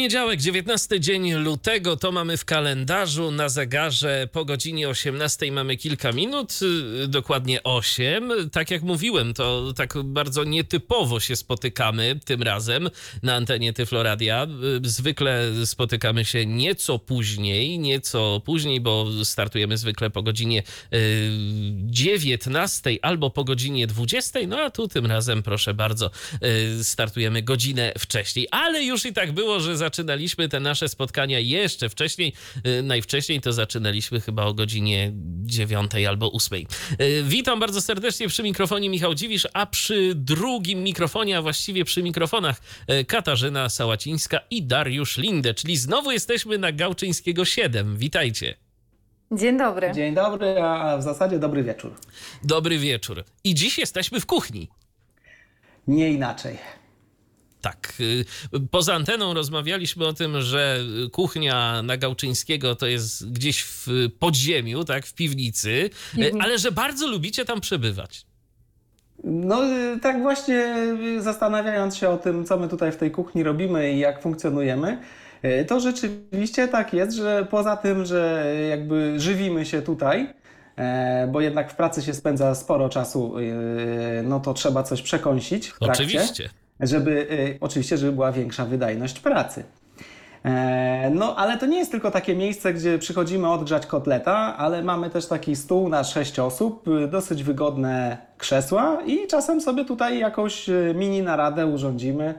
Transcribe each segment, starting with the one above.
Poniedziałek, 19 dzień lutego, to mamy w kalendarzu na zegarze po godzinie 18 mamy kilka minut, y, dokładnie 8. Tak jak mówiłem, to tak bardzo nietypowo się spotykamy tym razem na antenie Tyfloradia. Y, Zwykle spotykamy się nieco później, nieco później, bo startujemy zwykle po godzinie y, 19 albo po godzinie 20, no a tu tym razem, proszę bardzo, y, startujemy godzinę wcześniej. Ale już i tak było, że zaczynaliśmy te nasze spotkania jeszcze wcześniej. Y, Najwcześniej to zaczynaliśmy chyba o godzinie 9 albo 8. Y, Witam bardzo serdecznie przy mikrofonie Michał Dziwisz, a przy drugim mikrofonie, a właściwie przy mikrofonach y, Katarzyna Sałacińska i Dariusz Linde, czyli znowu jesteśmy na Gałczyńskiego 7. Witajcie. Dzień dobry. Dzień dobry, a w zasadzie dobry wieczór. Dobry wieczór. I dziś jesteśmy w kuchni. Nie inaczej. Tak. y, Poza anteną rozmawialiśmy o tym, że kuchnia na Gałczyńskiego to jest gdzieś w podziemiu, tak, w piwnicy, y, ale że bardzo lubicie tam przebywać. No y, tak właśnie zastanawiając się o tym, co my tutaj w tej kuchni robimy i jak funkcjonujemy, to rzeczywiście tak jest, że poza tym, że jakby żywimy się tutaj, bo jednak w pracy się spędza sporo czasu, no to trzeba coś przekąsić w trakcie. Oczywiście. Żeby y, oczywiście, żeby była większa wydajność pracy. E, No, ale to nie jest tylko takie miejsce, gdzie przychodzimy odgrzać kotleta, ale mamy też taki stół na sześć osób, y, dosyć wygodne krzesła i czasem sobie tutaj jakąś y, mini naradę urządzimy.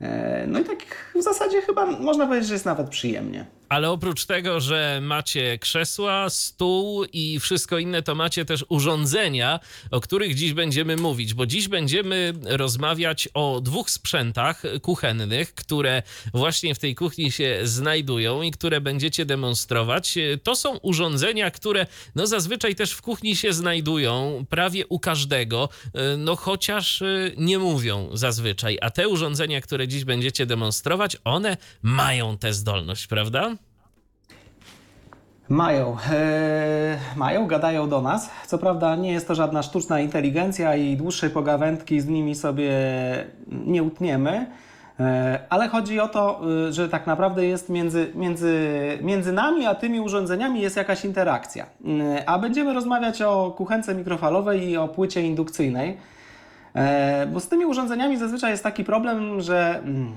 E, No i tak w zasadzie chyba można powiedzieć, że jest nawet przyjemnie. Ale oprócz tego, że macie krzesła, stół i wszystko inne, to macie też urządzenia, o których dziś będziemy mówić, bo dziś będziemy rozmawiać o dwóch sprzętach kuchennych, które właśnie w tej kuchni się znajdują i które będziecie demonstrować. To są urządzenia, które no zazwyczaj też w kuchni się znajdują, prawie u każdego, no chociaż y, nie mówią zazwyczaj. A te urządzenia, które dziś będziecie demonstrować, one mają tę zdolność, prawda? Mają, e, mają, gadają do nas. Co prawda nie jest to żadna sztuczna inteligencja i dłuższej pogawędki z nimi sobie nie utniemy, e, ale chodzi o to, e, że tak naprawdę jest między, między, między nami a tymi urządzeniami jest jakaś interakcja. A będziemy rozmawiać o kuchence mikrofalowej i o płycie indukcyjnej. Bo z tymi urządzeniami zazwyczaj jest taki problem, że mm,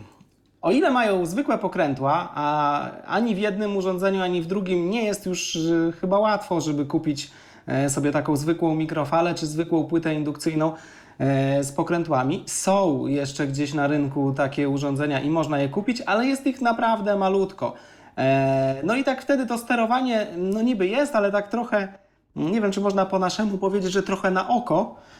o ile mają zwykłe pokrętła, a ani w jednym urządzeniu, ani w drugim nie jest już y, chyba łatwo, żeby kupić e, sobie taką zwykłą mikrofalę czy zwykłą płytę indukcyjną e, z pokrętłami. Są jeszcze gdzieś na rynku takie urządzenia i można je kupić, ale jest ich naprawdę malutko. E, No i tak wtedy to sterowanie, no niby jest, ale tak trochę, nie wiem czy można po naszemu powiedzieć, że trochę na oko, e,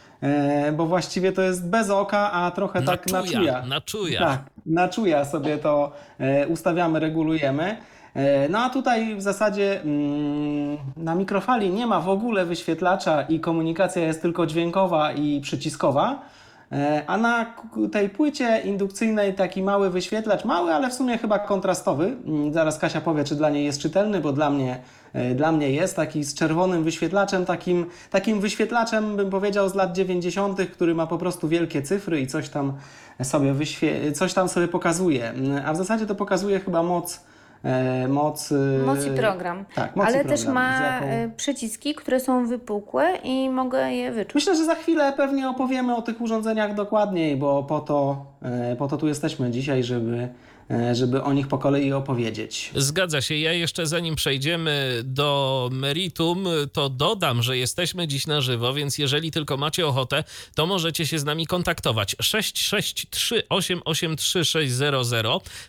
bo właściwie to jest bez oka, a trochę tak na czuja. na czuja. Tak, na czuja sobie to e, ustawiamy, regulujemy. E, No a tutaj w zasadzie mm, na mikrofali nie ma w ogóle wyświetlacza i komunikacja jest tylko dźwiękowa i przyciskowa. E, A na tej płycie indukcyjnej taki mały wyświetlacz, mały, ale w sumie chyba kontrastowy. Mm, Zaraz Kasia powie, czy dla niej jest czytelny, bo dla mnie, e, dla mnie jest taki z czerwonym wyświetlaczem, takim, takim wyświetlaczem bym powiedział z lat 90., który ma po prostu wielkie cyfry i coś tam sobie, wyświe- coś tam sobie pokazuje. Mm, A w zasadzie to pokazuje chyba moc. E, Moc, Moc i program. Tak, moc i Ale program, też ma jaką- e, przyciski, które są wypukłe i mogę je wyczuć. Myślę, że za chwilę pewnie opowiemy o tych urządzeniach dokładniej, bo po to, e, po to tu jesteśmy dzisiaj, żeby, żeby o nich po kolei opowiedzieć. Zgadza się. Ja jeszcze zanim przejdziemy do meritum, to dodam, że jesteśmy dziś na żywo, więc jeżeli tylko macie ochotę, to możecie się z nami kontaktować. 663 883 600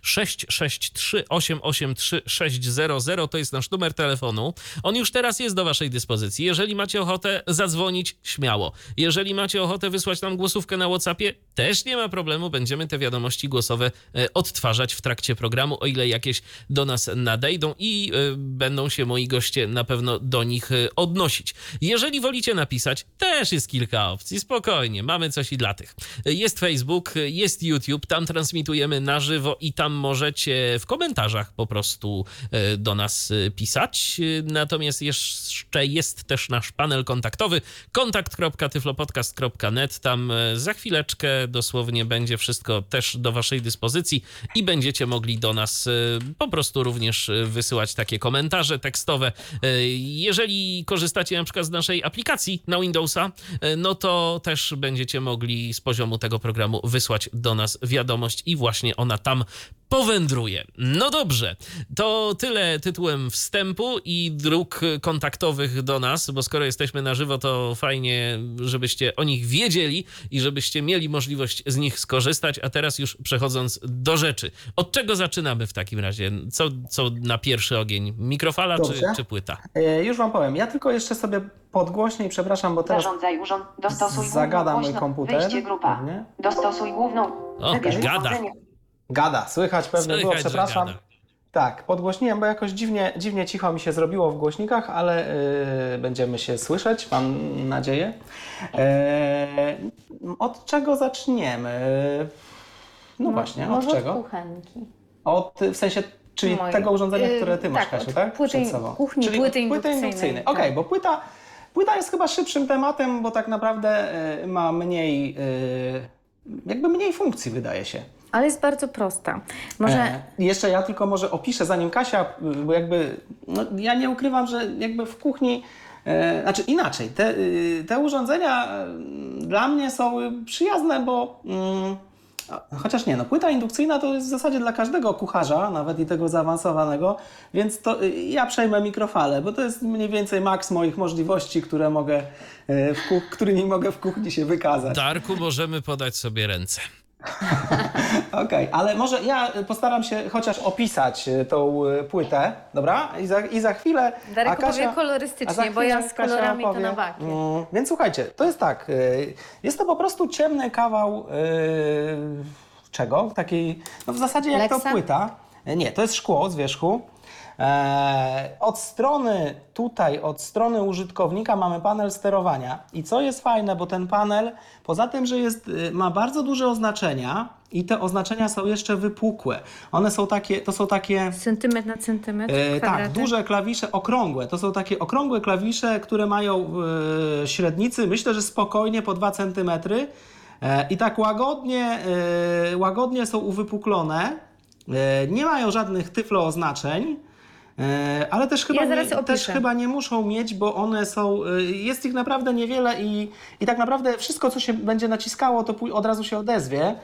663 883 600 to jest nasz numer telefonu. On już teraz jest do waszej dyspozycji. Jeżeli macie ochotę zadzwonić, śmiało. Jeżeli macie ochotę wysłać nam głosówkę na WhatsAppie, też nie ma problemu. Będziemy te wiadomości głosowe e, odtwarzać w trakcie programu, o ile jakieś do nas nadejdą i y, będą się moi goście na pewno do nich y, odnosić. Jeżeli wolicie napisać, też jest kilka opcji, spokojnie, mamy coś i dla tych. Jest Facebook, jest YouTube, tam transmitujemy na żywo i tam możecie w komentarzach po prostu y, do nas pisać. Natomiast jeszcze jest też nasz panel kontaktowy kontakt.tyflopodcast.net. Tam za chwileczkę dosłownie będzie wszystko też do waszej dyspozycji i będziecie mogli do nas e, po prostu również e, wysyłać takie komentarze tekstowe. E, Jeżeli korzystacie na przykład z naszej aplikacji na Windowsa, no to też będziecie mogli z poziomu tego programu wysłać do nas wiadomość i właśnie ona tam powędruje. No dobrze, to tyle tytułem wstępu i dróg kontaktowych do nas, bo skoro jesteśmy na żywo, to fajnie, żebyście o nich wiedzieli i żebyście mieli możliwość z nich skorzystać. A teraz już przechodząc do rzeczy. Od czego zaczynamy w takim razie? Co, co na pierwszy ogień? Mikrofala czy, czy płyta? E, Już wam powiem. Ja tylko jeszcze sobie podgłośniej, przepraszam, bo teraz Zarządzaj urząd. Dostosuj zagada główną mój komputer. Wyjście grupa. Dostosuj główną. O, Wybierz gada. urządzenie. Gada. Słychać pewnie było, Słychać, że przepraszam. gada. Tak, podgłośniłem, bo jakoś dziwnie, dziwnie cicho mi się zrobiło w głośnikach, ale y, będziemy się słyszeć, mam nadzieję. E, od czego zaczniemy? No właśnie, od Może czego? od kuchenki. Od, w sensie, czyli Mojej. tego urządzenia, Yy, które ty masz, tak, Kasiu, od tak? płyty- Przed sobą. kuchni, czyli płyty od indukcyjnej, indukcyjnej. tak. Okej, bo płyta, płyta jest chyba szybszym tematem, bo tak naprawdę y, ma mniej, y, jakby mniej funkcji, wydaje się. Ale jest bardzo prosta. Może E, jeszcze ja tylko może opiszę, zanim Kasia, y, bo jakby no, ja nie ukrywam, że jakby w kuchni, e, znaczy inaczej, te, y, te urządzenia e, dla mnie są y, przyjazne, bo mm, chociaż nie, no płyta indukcyjna to jest w zasadzie dla każdego kucharza, nawet i tego zaawansowanego, więc to y, ja przejmę mikrofalę, bo to jest mniej więcej maks moich możliwości, które mogę, e, w ku- którymi mogę w kuchni się wykazać. Darku, możemy podać sobie ręce. Okej, ale może ja postaram się chociaż opisać y, tą y, płytę, dobra? I za, i za chwilę. Darek Kasia- opowie kolorystycznie, za bo ja chwilę z Kasia kolorami to opowie. na wakie. Mm, więc słuchajcie, to jest tak. y, Jest to po prostu ciemny kawał y, czego? Takiej, no w zasadzie jak Leksa? to płyta. E, Nie, to jest szkło z wierzchu. E, od strony tutaj, od strony użytkownika mamy panel sterowania. I co jest fajne, bo ten panel, poza tym, że jest, y, ma bardzo duże oznaczenia i te oznaczenia są jeszcze wypukłe. One są takie, to są takie centymetr na centymetr, E, tak, duże klawisze, okrągłe. To są takie okrągłe klawisze, które mają e, średnicy, myślę, że spokojnie po 2 cm. E, I tak łagodnie, łagodnie są uwypuklone. Nie mają żadnych tyflo oznaczeń. E, Ale też chyba, Ja nie, też chyba nie muszą mieć, bo one są. e, Jest ich naprawdę niewiele i, i tak naprawdę wszystko, co się będzie naciskało, to od razu się odezwie.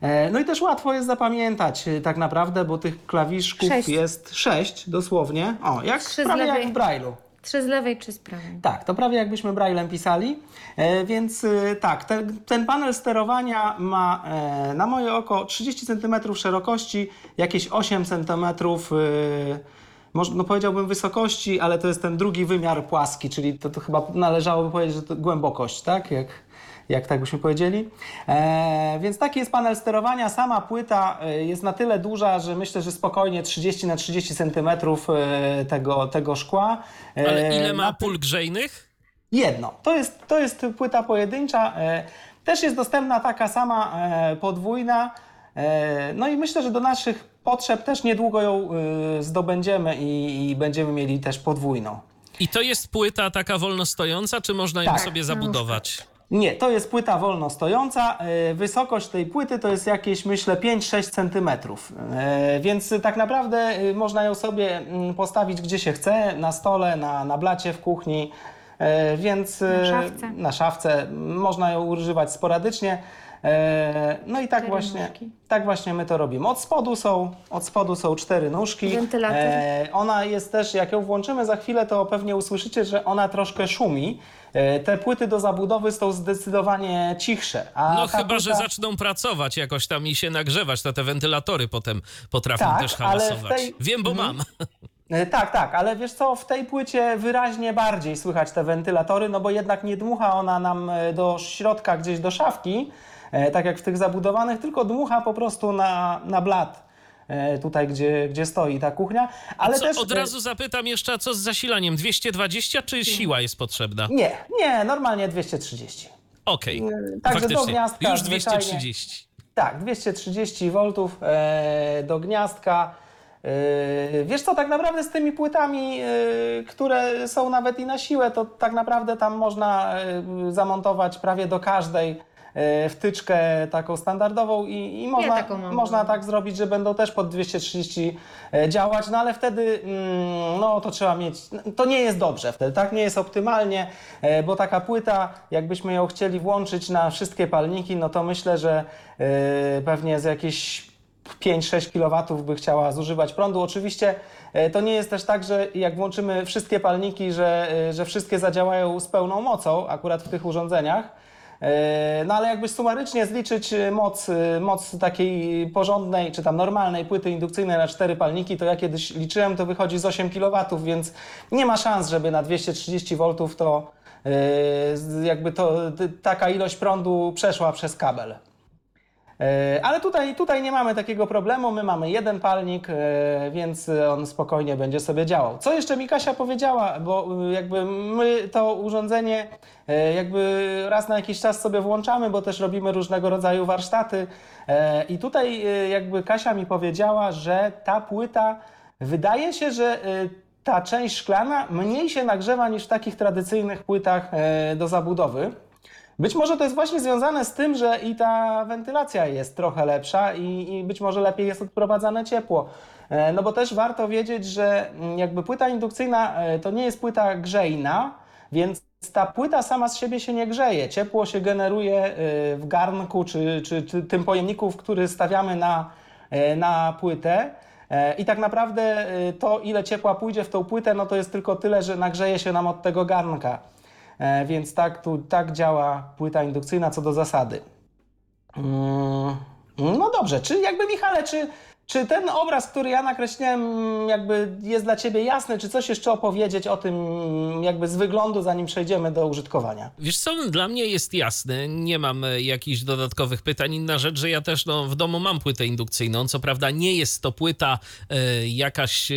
E, No i też łatwo jest zapamiętać e, tak naprawdę, bo tych klawiszków Sześć. jest sześć dosłownie. O, jak Trzy prawie jak w Braille'u. Trzy z lewej, trzy z prawej. Tak, to prawie jakbyśmy Braillem pisali. E, więc e, tak, ten, ten panel sterowania ma e, na moje oko 30 cm szerokości, jakieś 8 cm. Może, no powiedziałbym wysokości, ale to jest ten drugi wymiar płaski, czyli to, to chyba należałoby powiedzieć, że to głębokość, tak? Jak, jak tak byśmy powiedzieli. E, więc taki jest panel sterowania. Sama płyta e, jest na tyle duża, że myślę, że spokojnie 30 na 30 cm e, tego, tego szkła. E, Ale ile ma pól grzejnych? Jedno. To jest, to jest płyta pojedyncza. Też jest dostępna taka sama podwójna. No i myślę, że do naszych potrzeb też niedługo ją e, zdobędziemy i, i będziemy mieli też podwójną. I to jest płyta taka wolno stojąca, czy można ją Tak. sobie zabudować? Nie, to jest płyta wolno stojąca. E, Wysokość tej płyty to jest jakieś, myślę, 5-6 centymetrów. E, Więc tak naprawdę można ją sobie mm, postawić gdzie się chce, na stole, na, na blacie w kuchni. Więc Na szafce. na szafce można ją używać sporadycznie. E, No i tak Cztery właśnie, nóżki. tak właśnie my to robimy. Od spodu są, od spodu są cztery nóżki. Wentylator. E, Ona jest też, jak ją włączymy za chwilę, to pewnie usłyszycie, że ona troszkę szumi. E, Te płyty do zabudowy są zdecydowanie cichsze. A No ta chyba, że płyta- zaczną pracować jakoś tam i się nagrzewać, to te wentylatory potem potrafią Tak, też ale w tej- Wiem, bo Mhm. mam. E, Tak, tak, ale wiesz co, w tej płycie wyraźnie bardziej słychać te wentylatory, no bo jednak nie dmucha ona nam e, do środka, gdzieś do szafki, tak jak w tych zabudowanych, tylko dmucha po prostu na, na blat. e, tutaj, gdzie, gdzie stoi ta kuchnia. Ale co, też od e, razu zapytam jeszcze, co z zasilaniem? 220 czy siła jest potrzebna? Nie, nie, normalnie 230. Okej, Także do faktycznie. gniazdka Już zwyczajnie. 230. Tak, 230 V e, do gniazdka. E, wiesz co, tak naprawdę z tymi płytami, e, które są nawet i na siłę, to tak naprawdę tam można e, zamontować prawie do każdej e, wtyczkę taką standardową i, i można, taką mam. można tak zrobić, że będą też pod 230 e, działać, no ale wtedy mm, no to trzeba mieć, to nie jest dobrze wtedy, tak nie jest optymalnie, e, bo taka płyta, jakbyśmy ją chcieli włączyć na wszystkie palniki, no to myślę, że e, pewnie z jakieś 5-6 kW by chciała zużywać prądu. Oczywiście e, to nie jest też tak, że jak włączymy wszystkie palniki, że, e, że wszystkie zadziałają z pełną mocą, akurat w tych urządzeniach. E, No ale jakby sumarycznie zliczyć e, moc, e, moc takiej porządnej, czy tam normalnej płyty indukcyjnej na cztery palniki, to ja kiedyś liczyłem, to wychodzi z 8 kW, więc nie ma szans, żeby na 230 V to jakby to taka ilość prądu przeszła przez kabel. E, Ale tutaj, tutaj nie mamy takiego problemu. My mamy jeden palnik, e, więc on spokojnie będzie sobie działał. Co jeszcze mi Kasia powiedziała, bo e, jakby my to urządzenie jakby raz na jakiś czas sobie włączamy, bo też robimy różnego rodzaju warsztaty. I tutaj jakby Kasia mi powiedziała, że ta płyta wydaje się, że ta część szklana mniej się nagrzewa niż w takich tradycyjnych płytach do zabudowy. Być może to jest właśnie związane z tym, że i ta wentylacja jest trochę lepsza i, i być może lepiej jest odprowadzane ciepło. E, No bo też warto wiedzieć, że jakby płyta indukcyjna e, to nie jest płyta grzejna, więc ta płyta sama z siebie się nie grzeje. Ciepło się generuje e, w garnku czy, czy, czy tym pojemniku, w który stawiamy na, na płytę. I tak naprawdę to, ile ciepła pójdzie w tą płytę, no to jest tylko tyle, że nagrzeje się nam od tego garnka. E, Więc tak, tu, tak działa płyta indukcyjna co do zasady. Mm, No dobrze, czy jakby Michale, czy, czy ten obraz, który ja nakreśliłem, jakby jest dla Ciebie jasny, czy coś jeszcze opowiedzieć o tym jakby z wyglądu, zanim przejdziemy do użytkowania? Wiesz co, dla mnie jest jasne, nie mam e, jakichś dodatkowych pytań. Inna rzecz, że ja też no, w domu mam płytę indukcyjną. Co prawda nie jest to płyta e, jakaś e,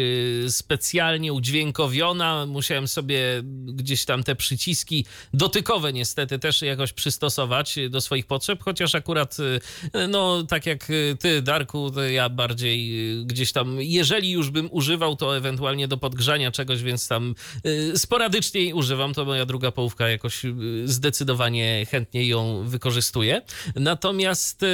specjalnie udźwiękowiona. Musiałem sobie gdzieś tam te przyciski dotykowe niestety też jakoś przystosować do swoich potrzeb, chociaż akurat no tak jak ty Darku, ja bardziej e, gdzieś tam, jeżeli już bym używał, to ewentualnie do podgrzania czegoś, więc tam e, sporadycznie jej używam, to moja druga połówka jakoś e, zdecydowanie chętnie ją wykorzystuje. Natomiast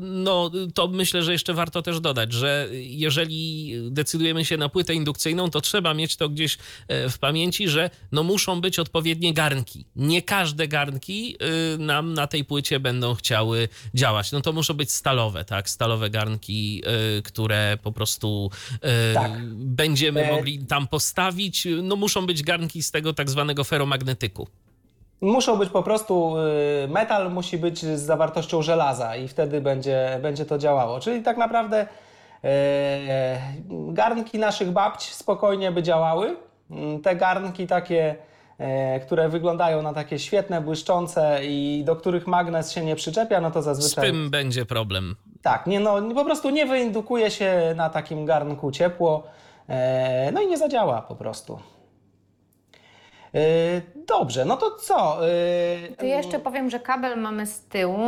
no to myślę, że jeszcze warto też dodać, że jeżeli decydujemy się na płytę indukcyjną, to trzeba mieć to gdzieś e, w pamięci, że no muszą być odpowiednie garnki. Nie każde garnki y, nam na tej płycie będą chciały działać. No to muszą być stalowe, tak? Stalowe garnki, y, które po prostu y, Tak. będziemy E, mogli tam postawić. No muszą być garnki z tego tak zwanego feromagnetyku. Muszą być po prostu, y, metal musi być z zawartością żelaza i wtedy będzie, będzie to działało. Czyli tak naprawdę e, garnki naszych babć spokojnie by działały. Mm, Te garnki takie, e, które wyglądają na takie świetne, błyszczące i do których magnes się nie przyczepia, no to Z zazwyczaj... tym będzie problem. Tak, nie, no, po prostu nie wyindukuje się na takim garnku ciepło, e, no i nie zadziała po prostu. E, dobrze, no to co? E, To jeszcze powiem, że kabel mamy z tyłu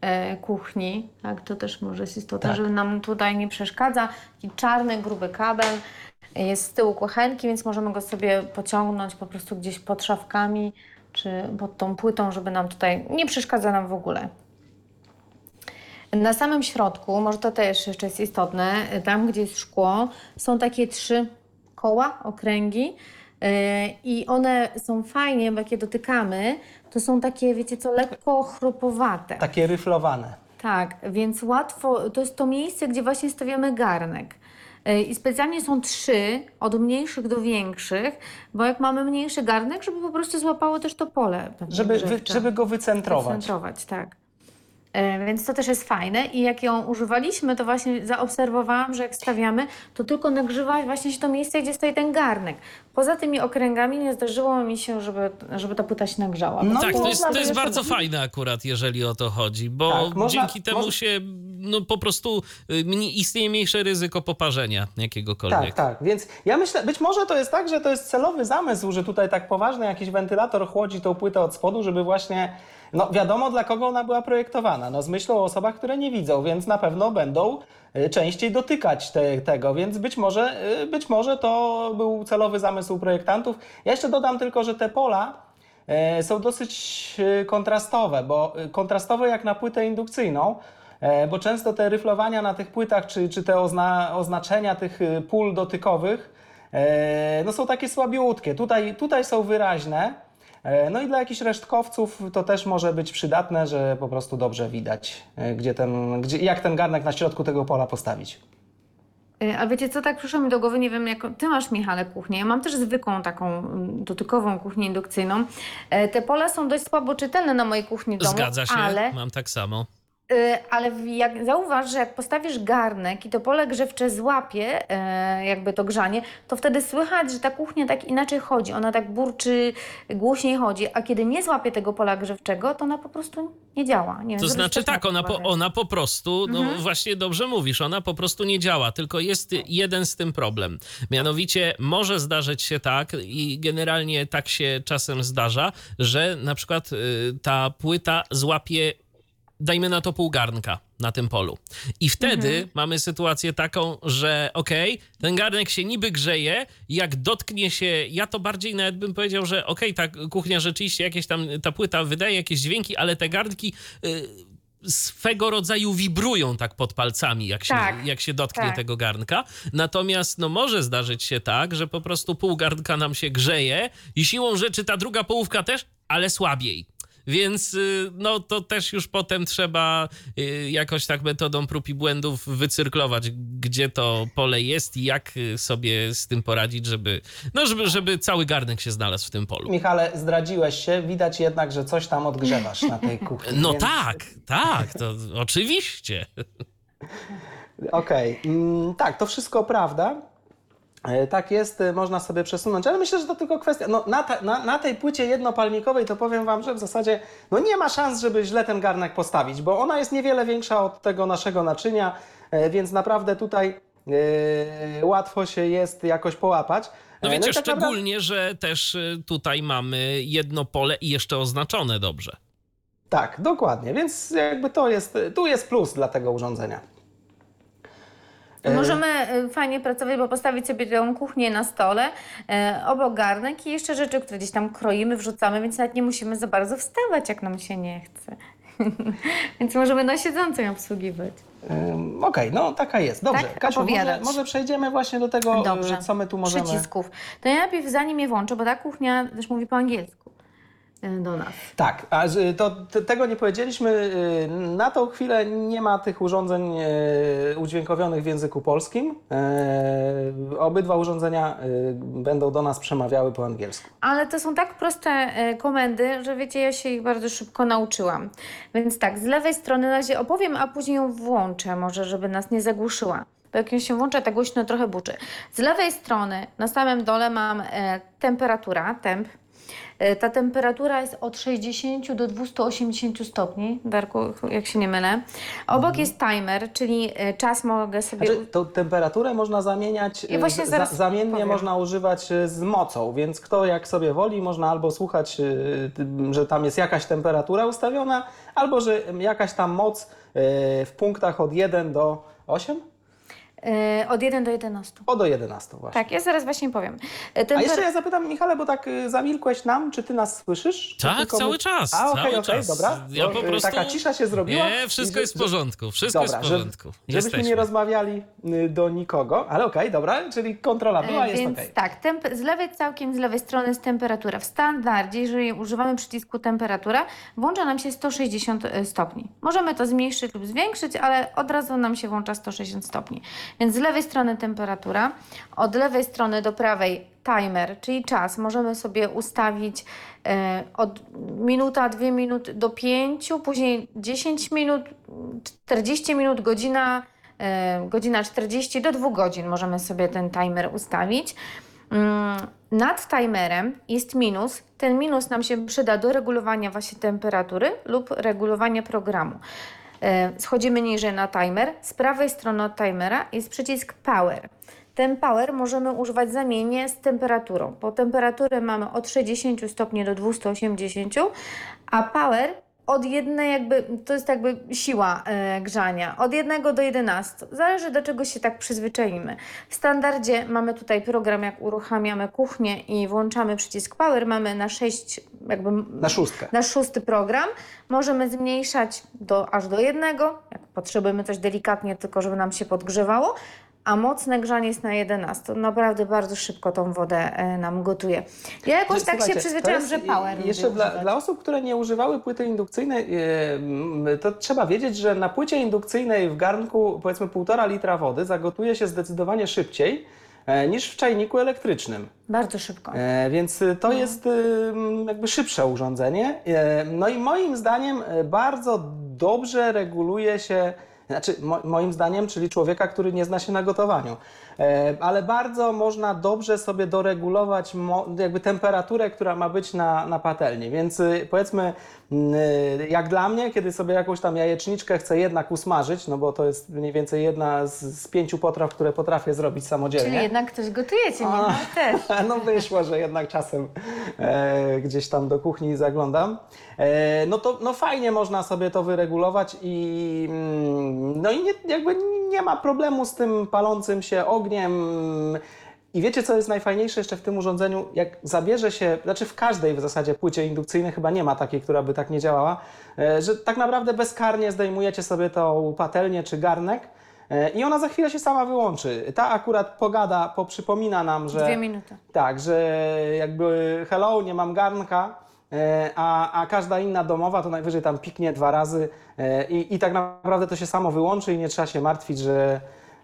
e, kuchni, tak, to też może jest istotne, Tak. żeby nam tutaj nie przeszkadza. Taki czarny, gruby kabel jest z tyłu kuchenki, więc możemy go sobie pociągnąć po prostu gdzieś pod szafkami czy pod tą płytą, żeby nam tutaj nie przeszkadza nam w ogóle. Na samym środku, może to też jeszcze jest istotne, tam gdzie jest szkło, są takie trzy koła, okręgi yy, i one są fajnie, bo jak je dotykamy, to są takie, wiecie co, lekko chrupowate. Takie ryflowane. Tak, więc łatwo, to jest to miejsce, gdzie właśnie stawiamy garnek. Yy, I specjalnie są trzy, od mniejszych do większych, bo jak mamy mniejszy garnek, żeby po prostu złapało też to pole. Żeby, wy, żeby go wycentrować. Centrować, tak. E, Więc to też jest fajne i jak ją używaliśmy, to właśnie zaobserwowałam, że jak stawiamy, to tylko nagrzewa właśnie się to miejsce, gdzie stoi ten garnek. Poza tymi okręgami nie zdarzyło mi się, żeby, żeby ta płyta się nagrzała. No Więc tak, to jest, to jest bardzo fajne akurat, jeżeli o to chodzi, bo Tak, można- dzięki temu można- się no po prostu y, istnieje mniejsze ryzyko poparzenia jakiegokolwiek. Tak, tak. Więc ja myślę, być może to jest tak, że to jest celowy zamysł, że tutaj tak poważny jakiś wentylator chłodzi tą płytę od spodu, żeby właśnie, no wiadomo dla kogo ona była projektowana. No z myślą o osobach, które nie widzą, więc na pewno będą y, częściej dotykać te, tego, więc być może, y, być może to był celowy zamysł projektantów. Ja jeszcze dodam tylko, że te pola e, są dosyć kontrastowe, bo kontrastowe jak na płytę indukcyjną, bo często te ryflowania na tych płytach, czy, czy te ozna, oznaczenia tych pól dotykowych, no są takie słabiutkie. Tutaj, tutaj są wyraźne. E, No i dla jakichś resztkowców to też może być przydatne, że po prostu dobrze widać, e, gdzie ten, gdzie, jak ten garnek na środku tego pola postawić. Y, A wiecie co, tak przyszło mi do głowy, nie wiem, jak ty masz, Michale, kuchnię. Ja mam też zwykłą taką mm, dotykową kuchnię indukcyjną. E, Te pola są dość słabo czytelne na mojej kuchni w domu, Zgadza się, ale, mam tak samo. Y, ale jak, zauważ, że jak postawisz garnek i to pole grzewcze złapie e, jakby to grzanie, to wtedy słychać, że ta kuchnia tak inaczej chodzi. Ona tak burczy, głośniej chodzi, a kiedy nie złapie tego pola grzewczego, to ona po prostu nie działa. Nie wiem, To zwróć znaczy tak, ona po, ona po prostu, no Mhm. właśnie dobrze mówisz, ona po prostu nie działa, tylko jest jeden z tym problem. Mianowicie może zdarzyć się tak i generalnie tak się czasem zdarza, że na przykład y, ta płyta złapie dajmy na to pół garnka na tym polu. I wtedy Mhm. mamy sytuację taką, że okej, ten garnek się niby grzeje, jak dotknie się, ja to bardziej nawet bym powiedział, że okej, ta kuchnia rzeczywiście jakieś tam, ta płyta wydaje jakieś dźwięki, ale te garnki y, swego rodzaju wibrują tak pod palcami, jak się, Tak, jak się dotknie tak. tego garnka. Natomiast no może zdarzyć się tak, że po prostu pół garnka nam się grzeje i siłą rzeczy ta druga połówka też, ale słabiej. Więc y, no to też już potem trzeba y, jakoś tak metodą prób i błędów wycyrklować, gdzie to pole jest i jak y, sobie z tym poradzić, żeby, no żeby, żeby cały garnek się znalazł w tym polu. Michale, zdradziłeś się, widać jednak, że coś tam odgrzewasz na tej kuchni. No więc- tak, tak, to oczywiście. Okej, mm, tak, to wszystko prawda. E, Tak jest, e, można sobie przesunąć, ale myślę, że to tylko kwestia. No, na, ta, na, na tej płycie jednopalnikowej to powiem Wam, że w zasadzie no nie ma szans, żeby źle ten garnek postawić, bo ona jest niewiele większa od tego naszego naczynia, e, więc naprawdę tutaj e, łatwo się jest jakoś połapać. No E, wiecie, i tak naprawdę- szczególnie, że też tutaj mamy jedno pole i jeszcze oznaczone dobrze. Tak, dokładnie, więc jakby to jest, tu jest plus dla tego urządzenia. E, Możemy y, fajnie pracować, bo postawić sobie tę kuchnię na stole, e, obok garnek i jeszcze rzeczy, które gdzieś tam kroimy, wrzucamy, więc nawet nie musimy za bardzo wstawać, jak nam się nie chce. więc możemy na siedząco obsługiwać. Ym, Okej, no taka jest. Dobrze, Tak? Kasiu, może, Opowiadać. może przejdziemy właśnie do tego, Dobrze. y, co my tu możemy... Przycisków. To ja najpierw zanim je włączę, bo ta kuchnia też mówi po angielsku do nas. Tak, a to, tego nie powiedzieliśmy. y, Na tą chwilę nie ma tych urządzeń y, udźwiękowionych w języku polskim. Obydwa urządzenia będą do nas przemawiały po angielsku. Ale to są tak proste e, komendy, że wiecie, ja się ich bardzo szybko nauczyłam. Więc tak, z lewej strony na razie opowiem, a później ją włączę, może żeby nas nie zagłuszyła. Bo jak ją się włącza, tak głośno trochę buczy. Z lewej strony na samym dole mam e, temperatura, temp. E, ta temperatura jest od 60 do 280 stopni, Darku, jak się nie mylę. Obok jest timer, czyli e, czas mogę sobie... Znaczy, tą temperaturę można zamieniać, I właśnie z- zaraz zamiennie powiem. można używać z mocą, więc kto jak sobie woli, można albo słuchać, że tam jest jakaś temperatura ustawiona, albo że jakaś tam moc w punktach od 1 do 8? E, od 1 do 11. O do 11 właśnie. Tak, ja zaraz właśnie powiem. E, A jeszcze ja zapytam, Michale, bo tak y, zamilkłeś nam, czy ty nas słyszysz? Czy Tak, tylko cały my- czas, A, okej, cały okej, czas. dobra. Ja Bo, po y, prostu... Taka cisza się zrobiła. Nie, wszystko I- jest w porządku, wszystko Dobra, jest w że- porządku. żebyśmy Jesteśmy. nie rozmawiali y, do nikogo, ale okej, dobra, czyli kontrola była, E, jest Więc okej. tak, temp- z lewej całkiem z lewej strony jest temperatura. W standardzie, jeżeli używamy przycisku temperatura, włącza nam się 160 stopni. Możemy to zmniejszyć lub zwiększyć, ale od razu nam się włącza 160 stopni. Więc z lewej strony temperatura, od lewej strony do prawej timer, czyli czas. Możemy sobie ustawić e, od minuta, dwie minuty do pięciu, później 10 minut, 40 minut, godzina, e, godzina 40 do 2 godzin możemy sobie ten timer ustawić. Mm, Nad timerem jest minus. Ten minus nam się przyda do regulowania właśnie temperatury lub regulowania programu. E, Schodzimy niżej na timer. Z prawej strony od timera jest przycisk power. Ten power możemy używać zamiennie z temperaturą, bo temperaturę mamy od 60 stopni do 280, a power od jednej jakby, to jest jakby siła e, grzania, od 1 do 11. Zależy do czego się tak przyzwyczaimy. W standardzie mamy tutaj program, jak uruchamiamy kuchnię i włączamy przycisk power, mamy na 6 jakby Na szóstkę. nasz szósty program. Możemy zmniejszać do, aż do jednego, jak potrzebujemy coś delikatnie, tylko żeby nam się podgrzewało, a mocne grzanie jest na 11. Naprawdę bardzo szybko tą wodę e, nam gotuje. Ja jakoś tak się przyzwyczaiłam, że jest power Jeszcze dla, dla osób, które nie używały płyty indukcyjnej, e, to trzeba wiedzieć, że na płycie indukcyjnej w garnku powiedzmy półtora litra wody zagotuje się zdecydowanie szybciej e, niż w czajniku elektrycznym. Bardzo szybko. E, Więc to jest y, m, jakby szybsze urządzenie. E, No i moim zdaniem bardzo dobrze reguluje się, znaczy mo, moim zdaniem, czyli człowieka, który nie zna się na gotowaniu, ale bardzo można dobrze sobie doregulować jakby temperaturę, która ma być na, na patelni. Więc y, powiedzmy, y, jak dla mnie, kiedy sobie jakąś tam jajeczniczkę chcę jednak usmażyć, no bo to jest mniej więcej jedna z, z pięciu potraw, które potrafię zrobić samodzielnie. Czyli jednak ktoś gotujecie, nie? No, też. No wyszło, że jednak czasem e, gdzieś tam do kuchni zaglądam. E, no to no fajnie można sobie to wyregulować i mm, no i nie, jakby nie ma problemu z tym palącym się ogniem. I wiecie, co jest najfajniejsze jeszcze w tym urządzeniu? Jak zabierze się, znaczy w każdej w zasadzie płycie indukcyjnej chyba nie ma takiej, która by tak nie działała, e, że tak naprawdę bezkarnie zdejmujecie sobie tą patelnię czy garnek e, i ona za chwilę się sama wyłączy. Ta akurat pogada, poprzypomina nam, że... Dwie minuty. Tak, że jakby hello, nie mam garnka, e, a, a każda inna domowa to najwyżej tam piknie dwa razy i, i tak naprawdę to się samo wyłączy i nie trzeba się martwić, że...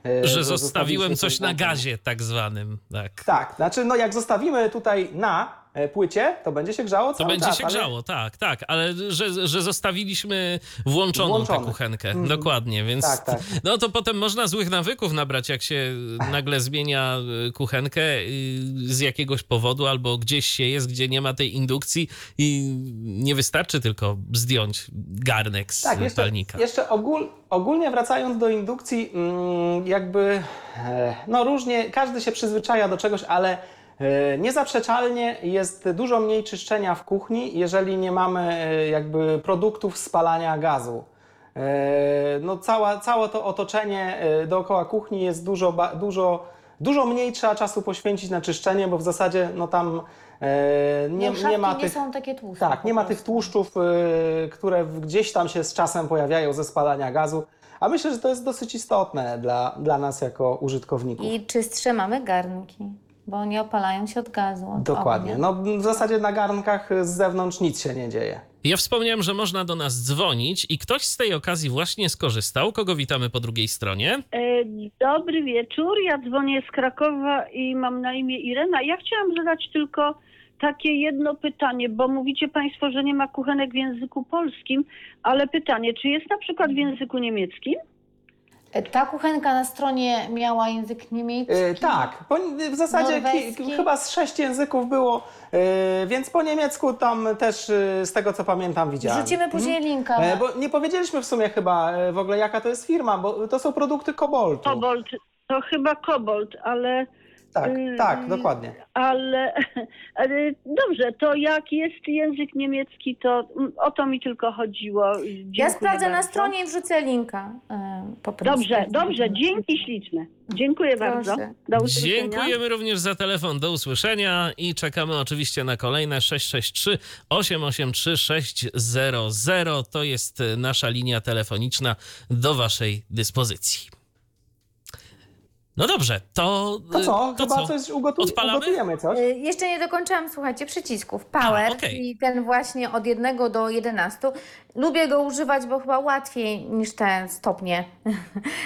e, Że zostawiłem coś na gazie tak zwanym. Tak. Tak, znaczy no jak zostawimy tutaj na płycie, to będzie się grzało To cały będzie czas, się ale- grzało, tak, tak, ale że, że zostawiliśmy włączoną tę Włączone. kuchenkę. Mhm. Dokładnie, więc Tak, tak. no to potem można złych nawyków nabrać, jak się nagle zmienia y, kuchenkę y, z jakiegoś powodu albo gdzieś się jest, gdzie nie ma tej indukcji i nie wystarczy tylko zdjąć garnek z Tak, jeszcze, palnika. jeszcze ogól, ogólnie wracając do indukcji, mm, jakby e, no różnie, każdy się przyzwyczaja do czegoś, ale e, niezaprzeczalnie jest dużo mniej czyszczenia w kuchni, jeżeli nie mamy e, jakby produktów spalania gazu. E, No cała, całe to otoczenie e, dookoła kuchni jest dużo, dużo, dużo mniej trzeba czasu poświęcić na czyszczenie, bo w zasadzie no tam e, nie, no, nie ma nie tych... są takie tłuste. Tak, nie ma tych tłuszczów, które gdzieś tam się z czasem pojawiają ze spalania gazu. A myślę, że to jest dosyć istotne dla, dla nas jako użytkowników. I czystsze mamy garnki, bo nie opalają się od gazu. Od Dokładnie. ognia. No, w zasadzie na garnkach z zewnątrz nic się nie dzieje. Ja wspomniałem, że można do nas dzwonić i ktoś z tej okazji właśnie skorzystał. Kogo witamy po drugiej stronie? E, Dobry wieczór, ja dzwonię z Krakowa i mam na imię Irena. Ja chciałam zadać tylko takie jedno pytanie, bo mówicie Państwo, że nie ma kuchenek w języku polskim, ale pytanie, czy jest na przykład w języku niemieckim? Ta kuchenka na stronie miała język niemiecki. Y, tak, po, w zasadzie ki, chyba z sześć języków było, y, więc po niemiecku tam też y, z tego co pamiętam widziałem. Wrzucimy później linka. E, Bo nie powiedzieliśmy w sumie chyba e, w ogóle jaka to jest firma, bo to są produkty Koboltu. Kobolt, to chyba kobolt, ale, Tak, tak, dokładnie. ale, ale dobrze, to jak jest język niemiecki, to mm, o to mi tylko chodziło. Dziękuję ja sprawdzę na bardzo. stronie i wrzucę linka. e, po prostu. Dobrze, dobrze, dzięki śliczne. Dziękuję Proszę. bardzo. Do usłyszenia. Dziękujemy również za telefon. Do usłyszenia i czekamy oczywiście na kolejne 663 883 600. To jest nasza linia telefoniczna do Waszej dyspozycji. No dobrze, to. To co? To Chyba co? coś ugotu- Odpalamy? ugotujemy coś? Y, Jeszcze nie dokończyłam, słuchajcie, przycisków. Power, A, okej. czyli ten właśnie od 1 do 11. Lubię go używać, bo chyba łatwiej niż te stopnie.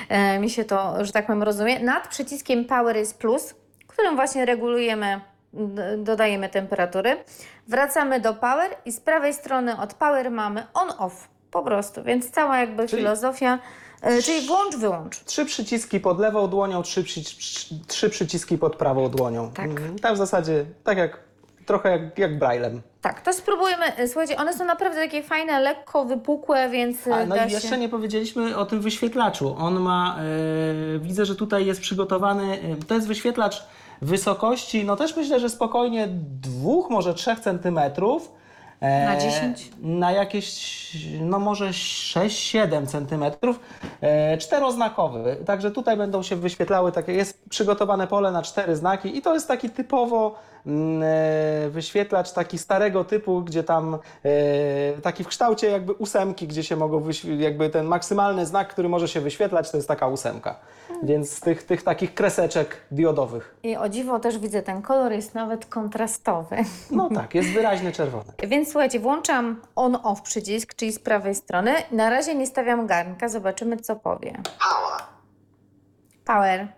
E, Mi się to, że tak powiem, rozumie. Nad przyciskiem Power jest plus, którym właśnie regulujemy, dodajemy temperatury. Wracamy do Power i z prawej strony od Power mamy on-off. Po prostu, więc cała jakby Czyli- filozofia, czyli włącz, wyłącz. Trzy przyciski pod lewą dłonią, trzy, przy, trzy przyciski pod prawą dłonią. Tak. Mm, Tak w zasadzie, tak jak trochę jak, jak braillem. Tak, to spróbujemy. Słuchajcie, one są naprawdę takie fajne, lekko wypukłe, więc A, no i jeszcze się... nie powiedzieliśmy o tym wyświetlaczu. On ma, e, widzę, że tutaj jest przygotowany, e, to jest wyświetlacz wysokości, no też myślę, że spokojnie dwóch, może trzech centymetrów. E, Na 10? Na jakieś, no może 6-7 centymetrów. E, czteroznakowy. Także tutaj będą się wyświetlały takie, jest przygotowane pole na cztery znaki i to jest taki typowo wyświetlacz taki starego typu, gdzie tam e, taki w kształcie jakby ósemki, gdzie się mogą jakby ten maksymalny znak, który może się wyświetlać, to jest taka ósemka. Więc z tych, tych takich kreseczek diodowych. I o dziwo też widzę, ten kolor jest nawet kontrastowy. No tak, jest wyraźnie czerwony. Więc słuchajcie, włączam on-off przycisk, czyli z prawej strony. Na razie nie stawiam garnka, zobaczymy co powie. Power. Power.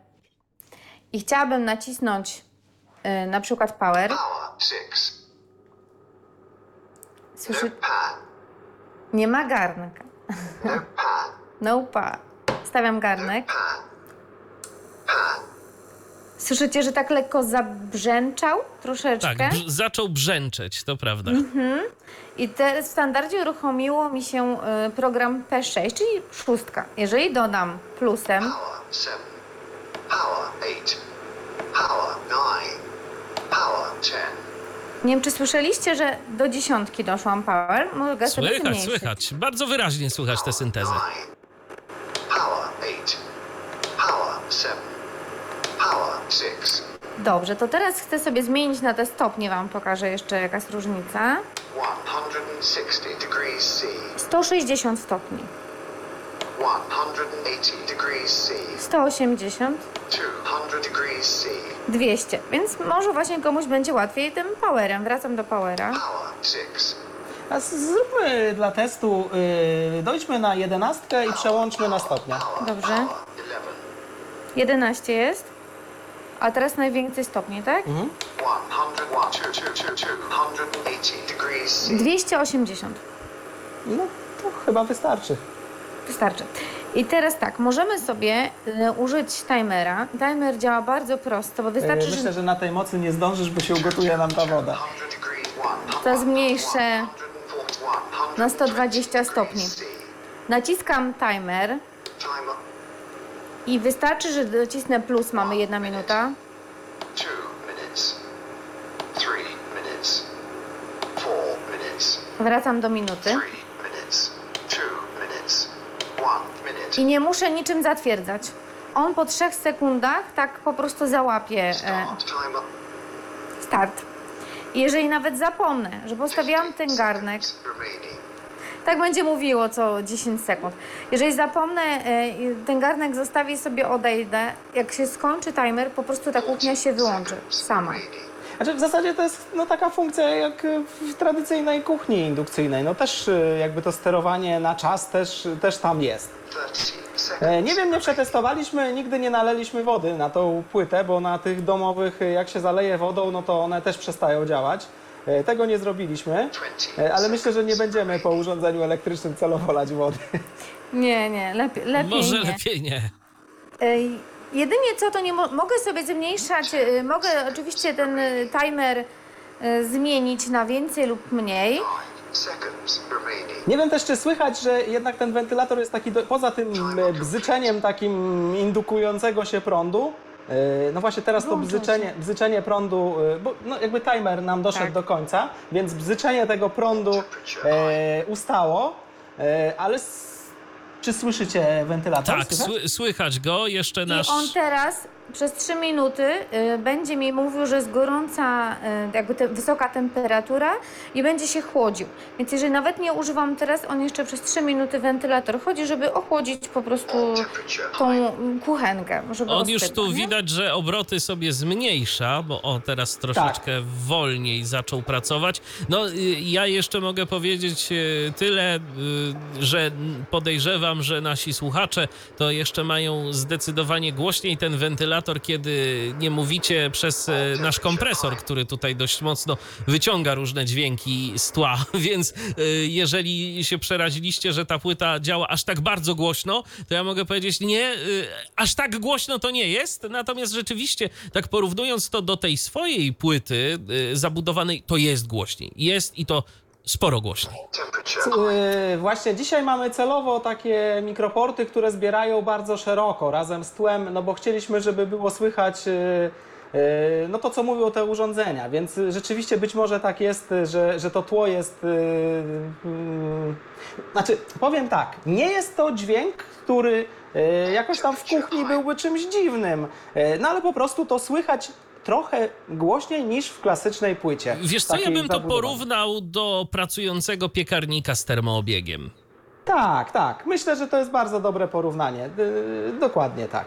I chciałabym nacisnąć y, na przykład power. Power. Six. Słyszy, Pan. nie ma garnka. No pan. No pa. Stawiam garnek. Pan. Pan. Słyszycie, że tak lekko zabrzęczał troszeczkę? Tak, brz- zaczął brzęczeć, to prawda. Mhm. I te, w standardzie uruchomiło mi się y, program P6, czyli szóstka. Jeżeli dodam plusem, Power. Seven. Power. Eight. Power. Nine. Power. Nie wiem czy słyszeliście, że do dziesiątki doszłam power, mogę sobie Słychać, zmniejszyć. słychać. Bardzo wyraźnie słychać. Nine. Power. Power. Power. Six. Dobrze, to teraz chcę sobie zmienić na te stopnie, Wam pokażę jeszcze jaka jest różnica. 160 degrees C. 160 stopni, 180 degrees C. 180, 200 degrees C. 200, więc może właśnie komuś będzie łatwiej tym powerem. Wracam do powera. A z- zróbmy dla testu, yy, dojdźmy na jedenastkę i przełączmy na stopnia. Dobrze, Eleven. 11 jest, a teraz najwięcej stopni, tak? 100, 280 degrees C. 280. No to chyba wystarczy. Wystarczy. I teraz tak, możemy sobie y, użyć timera. Timer działa bardzo prosto, bo wystarczy, Myślę, że że na tej mocy nie zdążysz, bo się ugotuje nam ta woda. 100 degrees. to zmniejszę 141. na 120 stopni. Naciskam timer i wystarczy, że docisnę plus, mamy jedna minuta. Wracam do minuty. Three minutes. Two minutes. One minute. I nie muszę niczym zatwierdzać. On po trzech sekundach tak po prostu załapie e, Start. I jeżeli nawet zapomnę, że postawiłam ten garnek, tak będzie mówiło co 10 sekund. Jeżeli zapomnę, e, ten garnek zostawię sobie, odejdę, jak się skończy timer, po prostu ta kuchnia się wyłączy sama. Znaczy w zasadzie to jest no, taka funkcja jak w tradycyjnej kuchni indukcyjnej. No też y, jakby to sterowanie na czas też, też tam jest. 30 E. Nie wiem, nie przetestowaliśmy, nigdy nie naleliśmy wody na tą płytę, bo na tych domowych y, jak się zaleje wodą, no to one też przestają działać. E, Tego nie zrobiliśmy, 20 E, ale myślę, że nie będziemy po urządzeniu elektrycznym celowo lać wody. Nie, nie, lepiej, lepiej Może nie. lepiej nie. Ej, Jedynie co, to nie mo- mogę sobie zmniejszać, y, mogę oczywiście ten y, timer y, zmienić na więcej lub mniej. Nine seconds remaining. Nie wiem też, czy słychać, że jednak ten wentylator jest taki, do, poza tym e, bzyczeniem takim indukującego się prądu, e, no właśnie teraz to Włączył bzyczenie, bzyczenie prądu, e, bo no jakby timer nam doszedł Tak. do końca, więc bzyczenie tego prądu e, ustało, e, ale s- czy słyszycie wentylator? Tak, Słychać? sły, słychać go. Jeszcze nasz... I on teraz przez 3 minuty y, będzie mi mówił, że jest gorąca, y, jakby te, wysoka temperatura i będzie się chłodził. Więc jeżeli nawet nie używam teraz, on jeszcze przez 3 minuty wentylator chodzi, żeby ochłodzić po prostu tą kuchenkę. Żeby On już tu nie? widać, że obroty sobie zmniejsza, bo o teraz troszeczkę wolniej zaczął pracować. No y, ja jeszcze mogę powiedzieć tyle, że podejrzewam, że nasi słuchacze to jeszcze mają zdecydowanie głośniej ten wentylator kiedy nie mówicie przez e, nasz kompresor, który tutaj dość mocno wyciąga różne dźwięki z tła, więc e, jeżeli się przeraziliście, że ta płyta działa aż tak bardzo głośno, to ja mogę powiedzieć, nie, e, aż tak głośno to nie jest, natomiast rzeczywiście, tak porównując to do tej swojej płyty zabudowanej, to jest głośniej. Jest i to sporo głośniej. Yy, Właśnie dzisiaj mamy celowo takie mikroporty, które zbierają bardzo szeroko razem z tłem, no bo chcieliśmy, żeby było słychać yy, yy, no to, co mówią te urządzenia, więc rzeczywiście być może tak jest, że, że to tło jest... Znaczy, powiem tak, nie jest to dźwięk, który jakoś tam w kuchni byłby czymś dziwnym, no ale po prostu to słychać trochę głośniej niż w klasycznej płycie. Wiesz co, ja bym to porównał do pracującego piekarnika z termoobiegiem. Tak, tak. Myślę, że to jest bardzo dobre porównanie. Yy, dokładnie tak.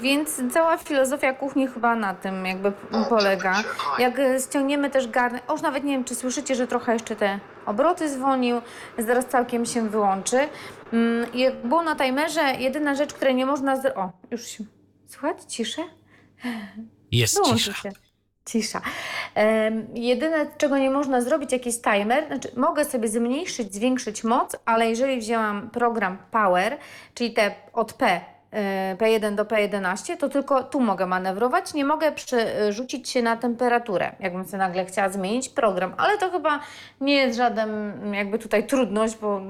Więc cała filozofia kuchni chyba na tym jakby polega. Jak e, ściągniemy też garnek, o, już nawet nie wiem, czy słyszycie, że trochę jeszcze te obroty zwolnił, zaraz całkiem się wyłączy. Mm, Jak było na timerze, jedyna rzecz, której nie można... Z... O, już się... Słuchać? Ciszę? Jest Wyłączy cisza. się. Cisza. Em, jedyne, czego nie można zrobić, jakiś timer, znaczy mogę sobie zmniejszyć, zwiększyć moc, ale jeżeli wzięłam program Power, czyli te od P, e, P1 do P11, to tylko tu mogę manewrować, nie mogę przerzucić się na temperaturę, jakbym sobie nagle chciała zmienić program, ale to chyba nie jest żaden jakby tutaj trudność, bo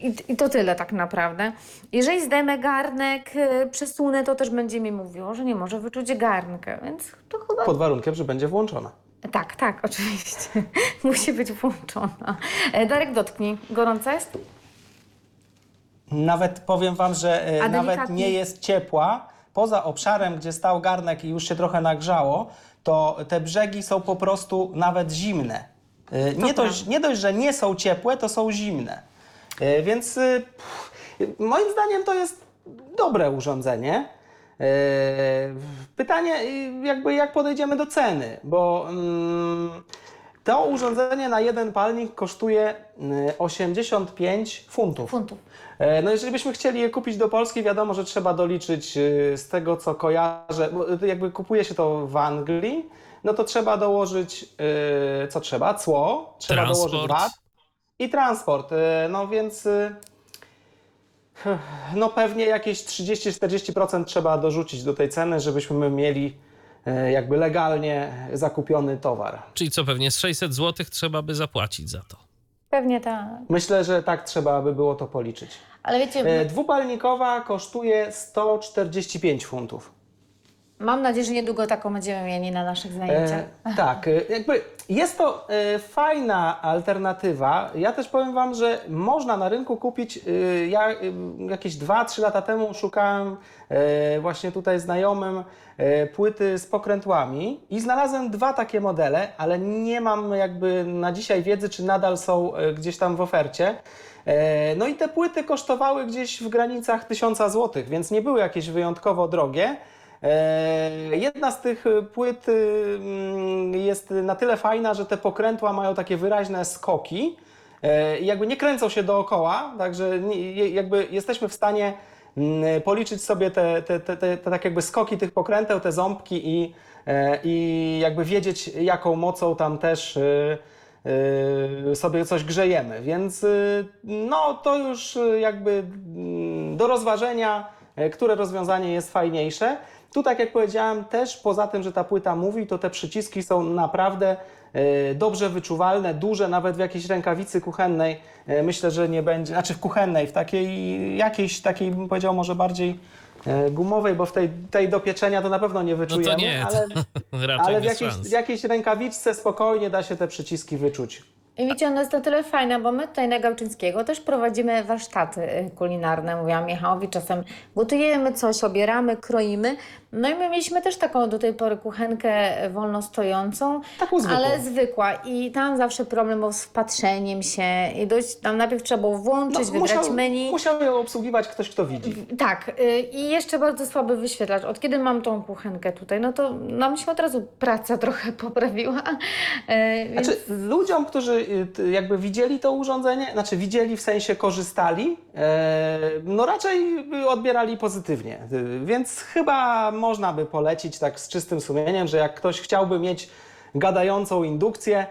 i, I to tyle tak naprawdę. Jeżeli zdejmę garnek, y, przesunę, to też będzie mi mówiło, że nie może wyczuć garnka, więc to chyba... Pod warunkiem, że będzie włączona. Tak, tak, oczywiście. Musi być włączona. E, Darek, dotknij. Gorąca jest? Nawet powiem Wam, że e, A nawet delikatnie- nie jest ciepła. Poza obszarem, gdzie stał garnek i już się trochę nagrzało, to te brzegi są po prostu nawet zimne. E, Nie dość, nie dość, że nie są ciepłe, to są zimne. E, Więc pff, moim zdaniem to jest dobre urządzenie. E, Pytanie, y, jakby jak podejdziemy do ceny, bo mm, to urządzenie na jeden palnik kosztuje y, 85 funtów. Funtów. E, No jeżeli byśmy chcieli je kupić do Polski, wiadomo, że trzeba doliczyć y, z tego, co kojarzę, bo y, jakby kupuje się to w Anglii, no to trzeba dołożyć, y, co trzeba? Cło, trzeba Transport. dołożyć VAT i transport. Y, No więc y, no pewnie jakieś 30-40% trzeba dorzucić do tej ceny, żebyśmy mieli y, jakby legalnie zakupiony towar. Czyli co, pewnie z 600 zł trzeba by zapłacić za to. Pewnie tak. Myślę, że tak trzeba by było to policzyć. Ale wiecie, E, Dwupalnikowa kosztuje 145 funtów. Mam nadzieję, że niedługo taką będziemy mieli na naszych zajęciach. E, tak, e, jakby jest to e, fajna alternatywa. Ja też powiem Wam, że można na rynku kupić. E, ja e, jakieś 2-3 lata temu szukałem e, właśnie tutaj znajomym e, płyty z pokrętłami i znalazłem dwa takie modele, ale nie mam jakby na dzisiaj wiedzy, czy nadal są e, gdzieś tam w ofercie. E, No i te płyty kosztowały gdzieś w granicach 1000 zł, więc nie były jakieś wyjątkowo drogie. E, Jedna z tych y, płyt y, mm, jest na tyle fajna, że te pokrętła mają takie wyraźne skoki e, i jakby nie kręcą się dookoła, także jakby jesteśmy w stanie mm, policzyć sobie te, te, te, te, te tak jakby skoki tych pokręteł, te ząbki i, e, i jakby wiedzieć jaką mocą tam też y, y, sobie coś grzejemy, więc no to już jakby mm, do rozważenia, e, które rozwiązanie jest fajniejsze. Tu, tak jak powiedziałem, też poza tym, że ta płyta mówi, to te przyciski są naprawdę e, dobrze wyczuwalne, duże, nawet w jakiejś rękawicy kuchennej. e, Myślę, że nie będzie, znaczy w kuchennej, w takiej jakiejś takiej, bym powiedział, może bardziej e, gumowej, bo w tej, tej do pieczenia to na pewno nie No wyczujemy, to nie, ale, ale w jakiejś, w jakiejś rękawiczce spokojnie da się te przyciski wyczuć. I wiecie, ona jest na tyle fajna, bo my tutaj na Gałczyńskiego też prowadzimy warsztaty kulinarne. Mówiłam Michałowi, czasem gotujemy coś, obieramy, kroimy. No i my mieliśmy też taką do tej pory kuchenkę wolno stojącą, Taką zwykłą. ale zwykła. I tam zawsze problem był z wpatrzeniem się. I dość, tam najpierw trzeba było włączyć, wybrać No, musiał, menu. musiał ją obsługiwać ktoś, kto widzi. Tak, y, i jeszcze bardzo słaby wyświetlacz. Od kiedy mam tą kuchenkę tutaj, no to nam się od razu praca trochę poprawiła. Y, Więc... Znaczy, ludziom, którzy y, t- jakby widzieli to urządzenie, znaczy widzieli w sensie korzystali, e, no raczej odbierali pozytywnie. Y, Więc chyba można by polecić tak z czystym sumieniem, że jak ktoś chciałby mieć gadającą indukcję,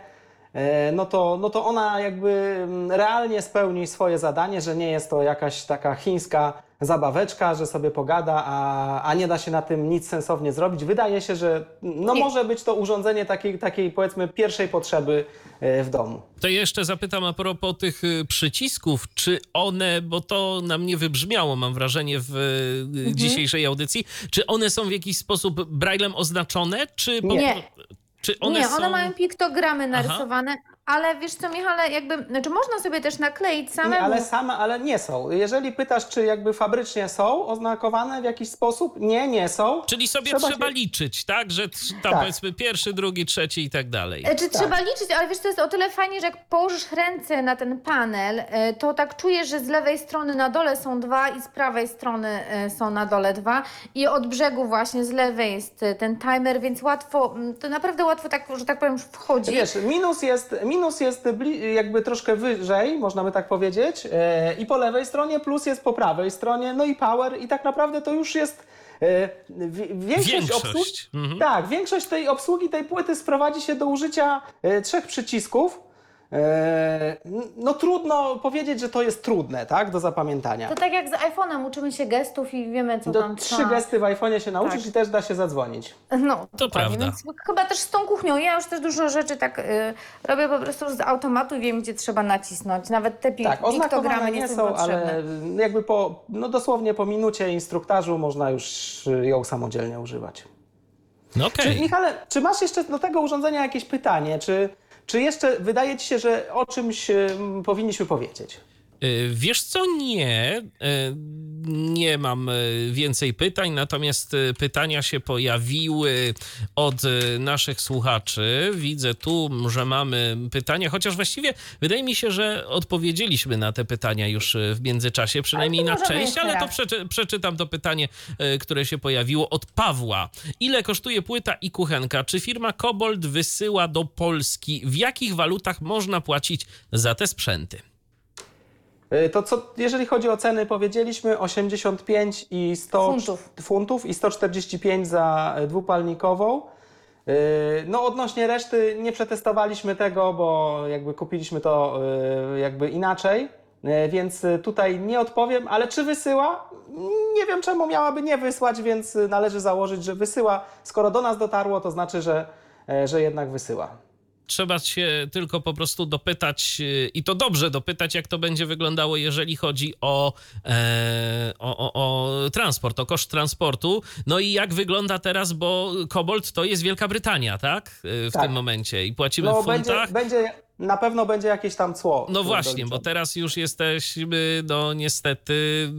e, no to, no to ona jakby mm, realnie spełni swoje zadanie, że nie jest to jakaś taka chińska zabaweczka, że sobie pogada, a, a nie da się na tym nic sensownie zrobić. Wydaje się, że no Nie. może być to urządzenie takiej, takiej powiedzmy pierwszej potrzeby e, w domu. To jeszcze zapytam a propos tych y, przycisków, czy one, bo to nam nie wybrzmiało, mam wrażenie, w y, dzisiejszej audycji, czy one są w jakiś sposób braillem oznaczone, czy po, Nie. Czy one nie, są... one mają piktogramy narysowane, ale wiesz co, Michale, jakby, znaczy można sobie też nakleić Nie, samemu. ale same, ale nie są. Jeżeli pytasz, czy jakby fabrycznie są oznakowane w jakiś sposób, nie, nie są. Czyli sobie Trzeba trzeba, się- liczyć, tak? Że tam Tak. powiedzmy pierwszy, drugi, trzeci i tak dalej. E, Czy trzeba liczyć, ale wiesz, to jest o tyle fajnie, że jak położysz ręce na ten panel, e, to tak czujesz, że z lewej strony na dole są dwa i z prawej strony e, są na dole dwa i od brzegu właśnie z lewej jest ten timer, więc łatwo, to naprawdę łatwo tak, że tak powiem, wchodzi. Wiesz, minus jest, minus jest bli- jakby troszkę wyżej, można by tak powiedzieć, e, i po lewej stronie, plus jest po prawej stronie, no i power i tak naprawdę to już jest e, wi- większość, Większość. obsługi. Mhm. Tak, większość tej obsługi tej płyty sprowadzi się do użycia e, trzech przycisków. E, no trudno powiedzieć, że to jest trudne, tak, do zapamiętania. To tak jak z iPhone'em uczymy się gestów i wiemy, co Do tam trzy trzeba. gesty w iPhone'ie się nauczysz Tak. i też da się zadzwonić. No, To prawda. Więc chyba też z tą kuchnią. Ja już też dużo rzeczy tak y, robię po prostu z automatu i wiem, gdzie trzeba nacisnąć. Nawet te pi- Tak, piktogramy nie, nie są potrzebne. ale jakby po, no dosłownie po minucie instruktażu można już ją samodzielnie używać. No Czy, okej. Michale, czy masz jeszcze do tego urządzenia jakieś pytanie? Czy, czy jeszcze wydaje Ci się, że o czymś ym, powinniśmy powiedzieć? Y, Wiesz co, nie. Y, Nie mam y, więcej pytań, natomiast pytania się pojawiły od naszych słuchaczy. Widzę tu, że mamy pytania, chociaż właściwie wydaje mi się, że odpowiedzieliśmy na te pytania już w międzyczasie, przynajmniej na część, ale to przeczy, przeczytam to pytanie, które się pojawiło od Pawła. Ile kosztuje płyta i kuchenka? Czy firma Kobold wysyła do Polski? W jakich walutach można płacić za te sprzęty? Y, To co, jeżeli chodzi o ceny, powiedzieliśmy 85 i 100 Funtów. funtów i 145 za y, dwupalnikową. Y, No odnośnie reszty nie przetestowaliśmy tego, bo jakby kupiliśmy to jakby inaczej, więc tutaj nie odpowiem, ale czy wysyła? Nie wiem czemu miałaby nie wysłać, więc należy założyć, że wysyła. Skoro do nas dotarło, to znaczy, że, e, że jednak wysyła. Trzeba się tylko po prostu dopytać, yy, i to dobrze dopytać, jak to będzie wyglądało, jeżeli chodzi o, e, o, o, o transport, o koszt transportu. No i jak wygląda teraz, bo Kobold to jest Wielka Brytania, tak? Yy, W Tak. tym momencie. I płacimy No w będzie, funtach. będzie, na pewno będzie jakieś tam cło. No właśnie, bo teraz już jesteśmy, no niestety,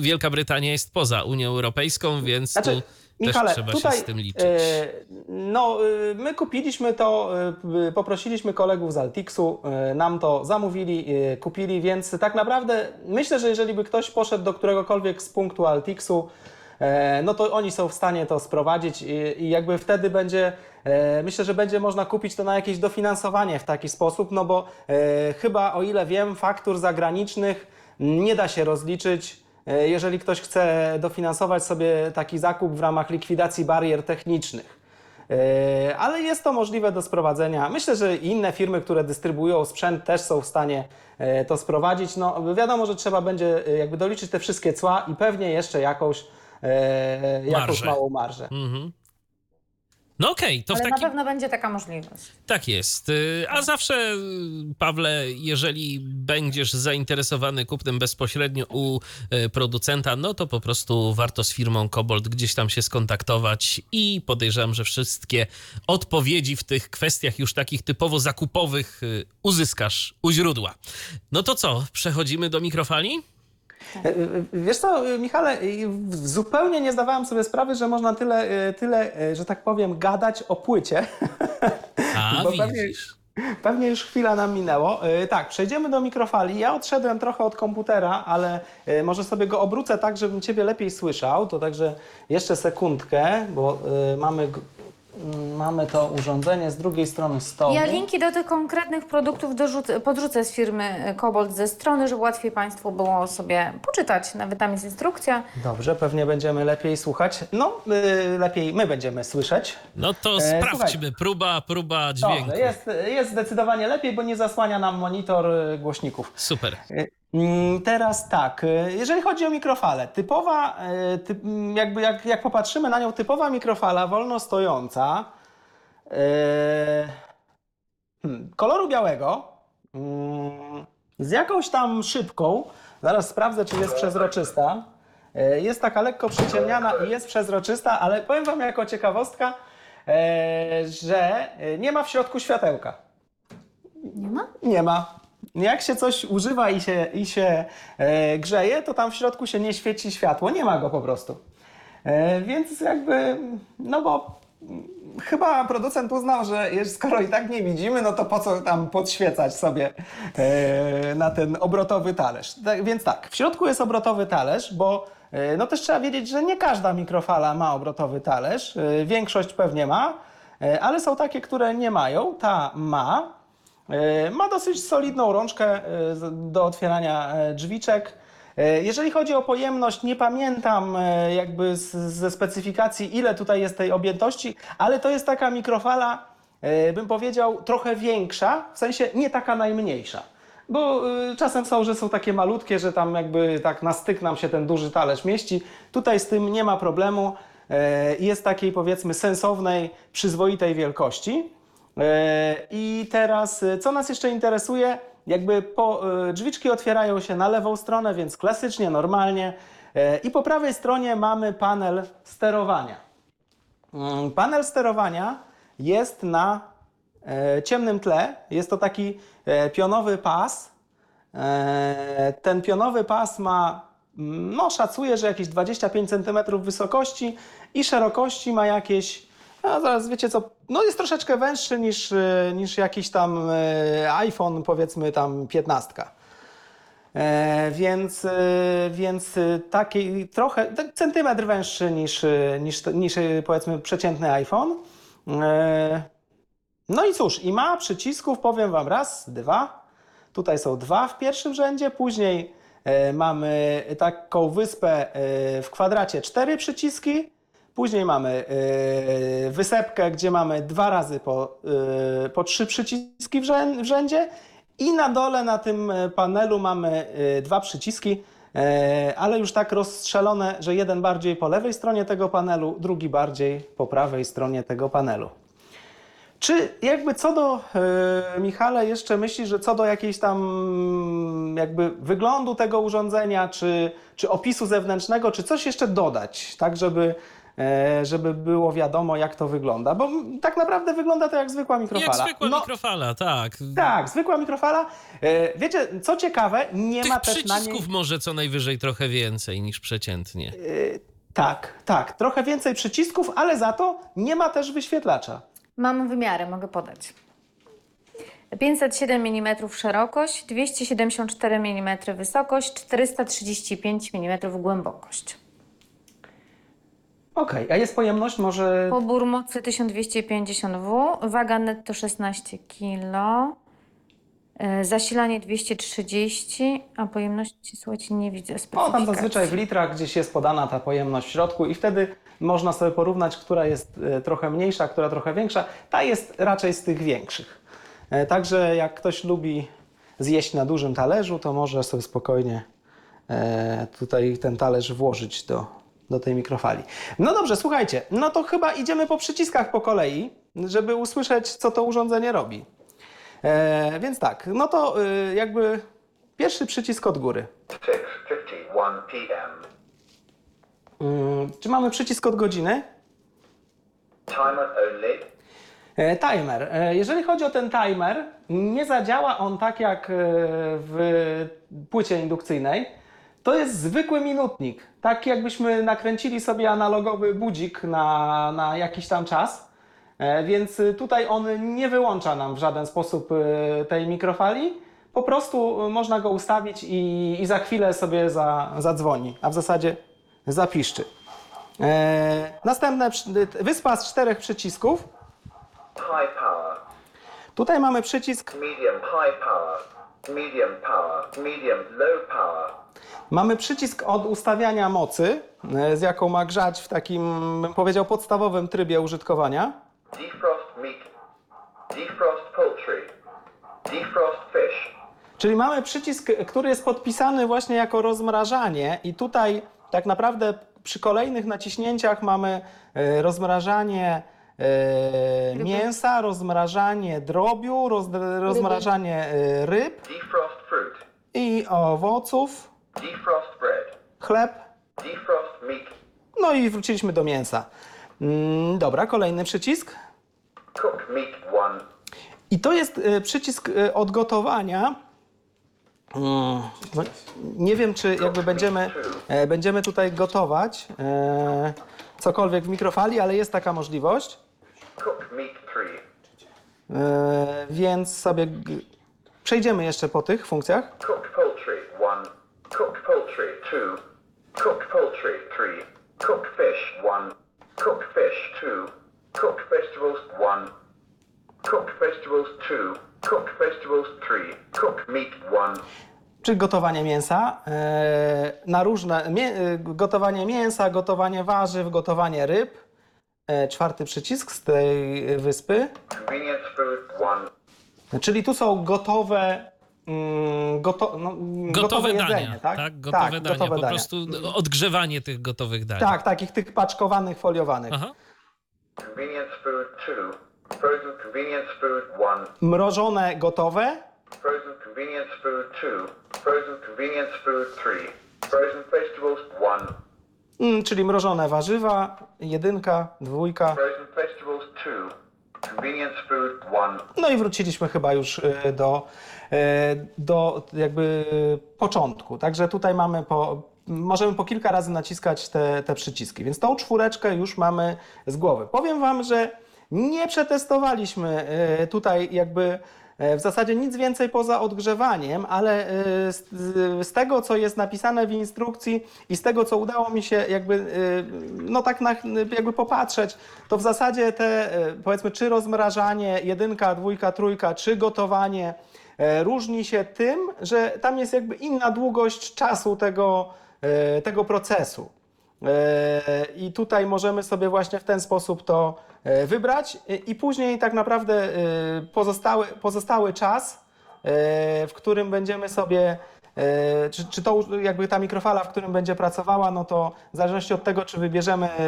Wielka Brytania jest poza Unią Europejską, więc Znaczy, tu Michale, też trzeba tutaj, się z tym liczyć. e, no, e, my kupiliśmy to, e, poprosiliśmy kolegów z Altixu, nam to zamówili, kupili, więc tak naprawdę myślę, że jeżeli by ktoś poszedł do któregokolwiek z punktu Altixu, no to oni są w stanie to sprowadzić i, jakby wtedy będzie, myślę, że będzie można kupić to na jakieś dofinansowanie w taki sposób, no bo chyba o ile wiem, faktur zagranicznych nie da się rozliczyć jeżeli ktoś chce dofinansować sobie taki zakup w ramach likwidacji barier technicznych. E, Ale jest to możliwe do sprowadzenia. Myślę, że inne firmy, które dystrybuują sprzęt, też są w stanie e, to sprowadzić. No, wiadomo, że trzeba będzie e, jakby doliczyć te wszystkie cła i pewnie jeszcze jakąś, e, jakąś Marżę. małą marżę. Mhm. No okej, to w Ale takim... na pewno będzie taka możliwość. Tak jest. Y, A zawsze, y, Pawle, jeżeli będziesz zainteresowany kupnem bezpośrednio u y, producenta, no to po prostu warto z firmą Kobold gdzieś tam się skontaktować i podejrzewam, że wszystkie odpowiedzi w tych kwestiach już takich typowo zakupowych uzyskasz u źródła. No to co, przechodzimy do mikrofali? E, e, Wiesz co, Michale, zupełnie nie zdawałem sobie sprawy, że można tyle, e, tyle że tak powiem, gadać o płycie. A, Bo pewnie- widzisz. Pewnie już chwila nam minęło. Tak, przejdziemy do mikrofali. Ja odszedłem trochę od komputera, ale może sobie go obrócę tak, żebym Ciebie lepiej słyszał. To także jeszcze sekundkę, bo mamy, mamy to urządzenie z drugiej strony stołu. Ja linki do tych konkretnych produktów dorzucę, podrzucę z firmy Kobold ze strony, żeby łatwiej Państwu było sobie poczytać. Nawet tam jest instrukcja. Dobrze, pewnie będziemy lepiej słuchać. No, e, lepiej my będziemy słyszeć. No to E, sprawdźmy. słuchaj. Próba, próba dźwięku. Dobrze, jest, jest zdecydowanie lepiej, bo nie zasłania nam monitor e, głośników. Super. Mm, Teraz tak, y, jeżeli chodzi o mikrofalę, typowa, y, ty, mm, jakby jak, jak popatrzymy na nią, typowa mikrofala wolno stojąca, y, hmm, koloru białego, mm, z jakąś tam szybką, zaraz sprawdzę, czy jest przezroczysta, jest taka lekko przyciemniana i jest przezroczysta, ale powiem Wam jako ciekawostka, że nie ma w środku światełka. Nie ma? Nie ma. Jak się coś używa i się, i się e, grzeje, to tam w środku się nie świeci światło. Nie ma go po prostu. E, więc jakby, no bo chyba producent uznał, że skoro i tak nie widzimy, no to po co tam podświecać sobie e, na ten obrotowy talerz. Tak, więc tak, w środku jest obrotowy talerz, bo e, no też trzeba wiedzieć, że nie każda mikrofala ma obrotowy talerz. E, większość pewnie ma, e, ale są takie, które nie mają. Ta ma. E, Ma dosyć solidną rączkę e, do otwierania e, drzwiczek. Jeżeli chodzi o pojemność, nie pamiętam jakby z, ze specyfikacji, ile tutaj jest tej objętości, ale to jest taka mikrofala, bym powiedział, trochę większa, w sensie nie taka najmniejsza. Bo czasem są, że są takie malutkie, że tam jakby tak na styk nam się ten duży talerz mieści. Tutaj z tym nie ma problemu. Jest takiej powiedzmy sensownej, przyzwoitej wielkości. E, I teraz, e, co nas jeszcze interesuje? Jakby po, e, drzwiczki otwierają się na lewą stronę, więc klasycznie, normalnie. I po prawej stronie mamy panel sterowania. Mm, Panel sterowania jest na ciemnym tle. Jest to taki pionowy pas. Ten pionowy pas ma, mm, no szacuję, że jakieś 25 cm wysokości i szerokości ma jakieś, no zaraz wiecie co, no jest troszeczkę węższy niż, e, niż jakiś tam e, iPhone, powiedzmy tam 15. E, więc, e, więc taki trochę, tak centymetr węższy niż, niż, niż powiedzmy przeciętny iPhone. E, no i cóż, i ma przycisków, powiem Wam raz, dwa. Tutaj są dwa w pierwszym rzędzie, później mamy taką wyspę w kwadracie cztery przyciski, później mamy e, wysepkę, gdzie mamy dwa razy po, e, po trzy przyciski w, rzę, w rzędzie i na dole na tym e, panelu mamy dwa przyciski, ale już tak rozstrzelone, że jeden bardziej po lewej stronie tego panelu, drugi bardziej po prawej stronie tego panelu. Czy jakby co do, Michale, jeszcze myślisz, że co do jakiejś tam mm, jakby wyglądu tego urządzenia, czy, czy opisu zewnętrznego, czy coś jeszcze dodać, tak żeby, żeby było wiadomo, jak to wygląda? Bo tak naprawdę wygląda to jak zwykła mikrofala. Jak zwykła No, mikrofala, tak. Tak, zwykła mikrofala. E, Wiecie, co ciekawe, nie Tych ma też na niej... przycisków może co najwyżej trochę więcej niż przeciętnie. Tak, tak, trochę więcej przycisków, ale za to nie ma też wyświetlacza. Mam wymiary, mogę podać. 507 mm szerokość, 274 mm wysokość, 435 mm głębokość. Okej, a jest pojemność może... Pobór mocy 1250 W, waga netto 16 kg, e, zasilanie 230, a pojemności, słuchajcie, nie widzę No, specyfikacji. tam zazwyczaj w litrach gdzieś jest podana ta pojemność w środku i wtedy można sobie porównać, która jest e, trochę mniejsza, która trochę większa. Ta jest raczej z tych większych. E, Także jak ktoś lubi zjeść na dużym talerzu, to może sobie spokojnie e, tutaj ten talerz włożyć do, do tej mikrofali. No dobrze, słuchajcie, no to chyba idziemy po przyciskach po kolei, żeby usłyszeć, co to urządzenie robi. E, więc tak, no to y, jakby pierwszy przycisk od góry. 6:51 p.m. Mm, Czy mamy przycisk od godziny? Timer only. E, Timer. E, Jeżeli chodzi o ten timer, nie zadziała on tak jak e, w płycie indukcyjnej, To jest zwykły minutnik. Tak jakbyśmy nakręcili sobie analogowy budzik na, na jakiś tam czas. E, Więc tutaj on nie wyłącza nam w żaden sposób y, tej mikrofali. Po prostu y, można go ustawić i, i za chwilę sobie za, zadzwoni, a w zasadzie zapiszczy. E, następne wyspa z czterech przycisków. high power, Tutaj mamy przycisk, medium high power, medium power, medium low power, mamy przycisk od ustawiania mocy, e, z jaką ma grzać w takim, bym powiedział, podstawowym trybie użytkowania. defrost meat, defrost poultry, defrost fish, Czyli mamy przycisk, który jest podpisany właśnie jako rozmrażanie i tutaj tak naprawdę przy kolejnych naciśnięciach mamy e, rozmrażanie e, mięsa, rozmrażanie drobiu, roz, rozmrażanie ryb defrost fruit, i owoców, defrost bread, chleb, defrost meat, no i wróciliśmy do mięsa. Mm, dobra, kolejny przycisk. cook meat one, I to jest e, przycisk e, od gotowania. Mm, no, nie wiem, czy jakby będziemy, e, będziemy tutaj gotować e, cokolwiek w mikrofali, ale jest taka możliwość. cook meat three, E, więc sobie g- przejdziemy jeszcze po tych funkcjach. poultry one, cook poultry two, cook poultry three, cook fish one, cook fish two, cook vegetables one, cook vegetables two, cook vegetables three, cook meat one, Czy gotowanie mięsa e, na różne. E, gotowanie mięsa, gotowanie warzyw, gotowanie ryb. E, czwarty przycisk z tej wyspy. convenience food one, Czyli tu są gotowe. Mm, goto, no, mm, Gotowe, jedzenie, dania, tak? tak? Gotowe dania, gotowe po dania. prostu odgrzewanie tych gotowych dań. Tak, takich tych paczkowanych, foliowanych. Aha. Mrożone, gotowe. frozen convenience food two, frozen convenience food three, frozen vegetables one, Mm, czyli mrożone warzywa, jedynka, dwójka. frozen vegetables two, convenience food one, No i wróciliśmy chyba już y, do, do jakby początku. Także tutaj mamy po, możemy po kilka razy naciskać te, te przyciski. Więc tą czwóreczkę już mamy z głowy. Powiem Wam, że nie przetestowaliśmy y, tutaj jakby y, w zasadzie nic więcej poza odgrzewaniem, ale z, z- tego, co jest napisane w instrukcji i z tego, co udało mi się jakby, no tak na, jakby popatrzeć, to w zasadzie te, powiedzmy, czy rozmrażanie, jedynka, dwójka, trójka, czy gotowanie e, różni się tym, że tam jest jakby inna długość czasu tego, e, tego procesu. E, I tutaj możemy sobie właśnie w ten sposób to e, wybrać e, i później tak naprawdę e, pozostały, pozostały czas, e, w którym będziemy sobie, e, czy, czy to jakby ta mikrofala, w którym będzie pracowała, no to w zależności od tego, czy wybierzemy e,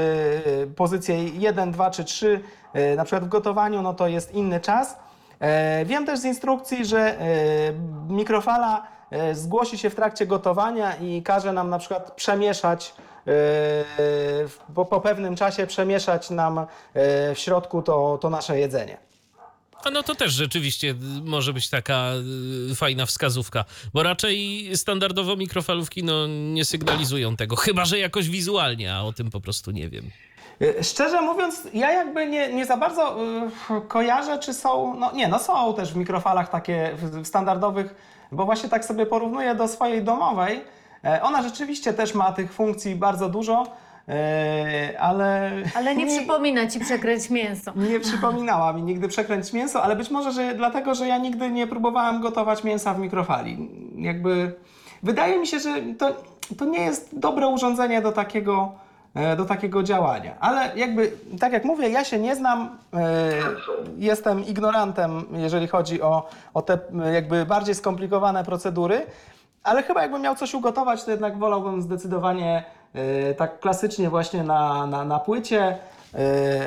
pozycję 1, 2 czy 3, e, na przykład w gotowaniu, no to jest inny czas. E, Wiem też z instrukcji, że e, mikrofala e, zgłosi się w trakcie gotowania i każe nam na przykład przemieszać, po, pewnym czasie przemieszać nam w środku to, to nasze jedzenie. A no to też rzeczywiście może być taka fajna wskazówka, bo raczej standardowo mikrofalówki no, nie sygnalizują tego, chyba że jakoś wizualnie, a o tym po prostu nie wiem. E, Szczerze mówiąc, ja jakby nie, nie za bardzo y, kojarzę, czy są. No nie, no są też w mikrofalach takie w, w standardowych, bo właśnie tak sobie porównuję do swojej domowej. E, Ona rzeczywiście też ma tych funkcji bardzo dużo, e, ale. Ale nie przypomina ci przekręć mięso. Nie przypominała mi nigdy przekręć mięso, ale być może, że dlatego, że ja nigdy nie próbowałem gotować mięsa w mikrofali. Jakby wydaje mi się, że to, to nie jest dobre urządzenie do takiego, do takiego działania. Ale jakby, tak jak mówię, ja się nie znam, e, jestem ignorantem, jeżeli chodzi o, o te e, jakby bardziej skomplikowane procedury. Ale chyba jakbym miał coś ugotować, to jednak wolałbym zdecydowanie e, tak klasycznie właśnie na, na, na płycie e,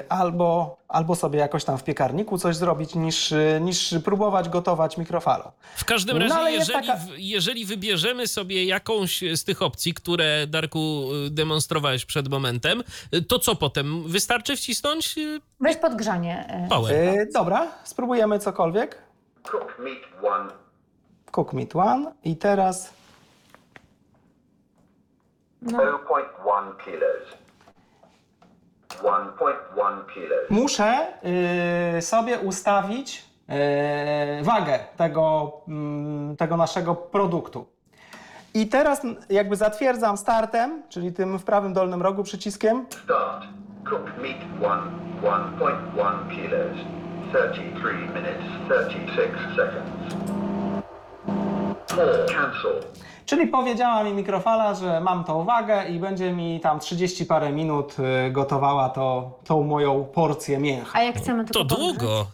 albo, albo sobie jakoś tam w piekarniku coś zrobić, niż, e, niż próbować gotować mikrofalą. W każdym No, razie, jest jeżeli, taka- jeżeli wybierzemy sobie jakąś z tych opcji, które Darku y, demonstrowałeś przed momentem, y, to co potem? Wystarczy wcisnąć y, Weź podgrzanie. e, power. E, dobra, spróbujemy cokolwiek. cook meat one, Cook Meat One i teraz No. 0.1 kilos. 1.1 kilos. Muszę y, sobie ustawić y, wagę tego, mm, tego naszego produktu. I teraz jakby zatwierdzam startem, czyli tym w prawym dolnym rogu przyciskiem. Start. Cooked meat 1. 1.1 kilos. 33 minutes 36 seconds. Pause. Cancel. Czyli powiedziała mi mikrofala, że mam tą wagę i będzie mi tam 30 parę minut y, gotowała to, tą moją porcję mięcha. A jak chcemy To podgrzać? długo.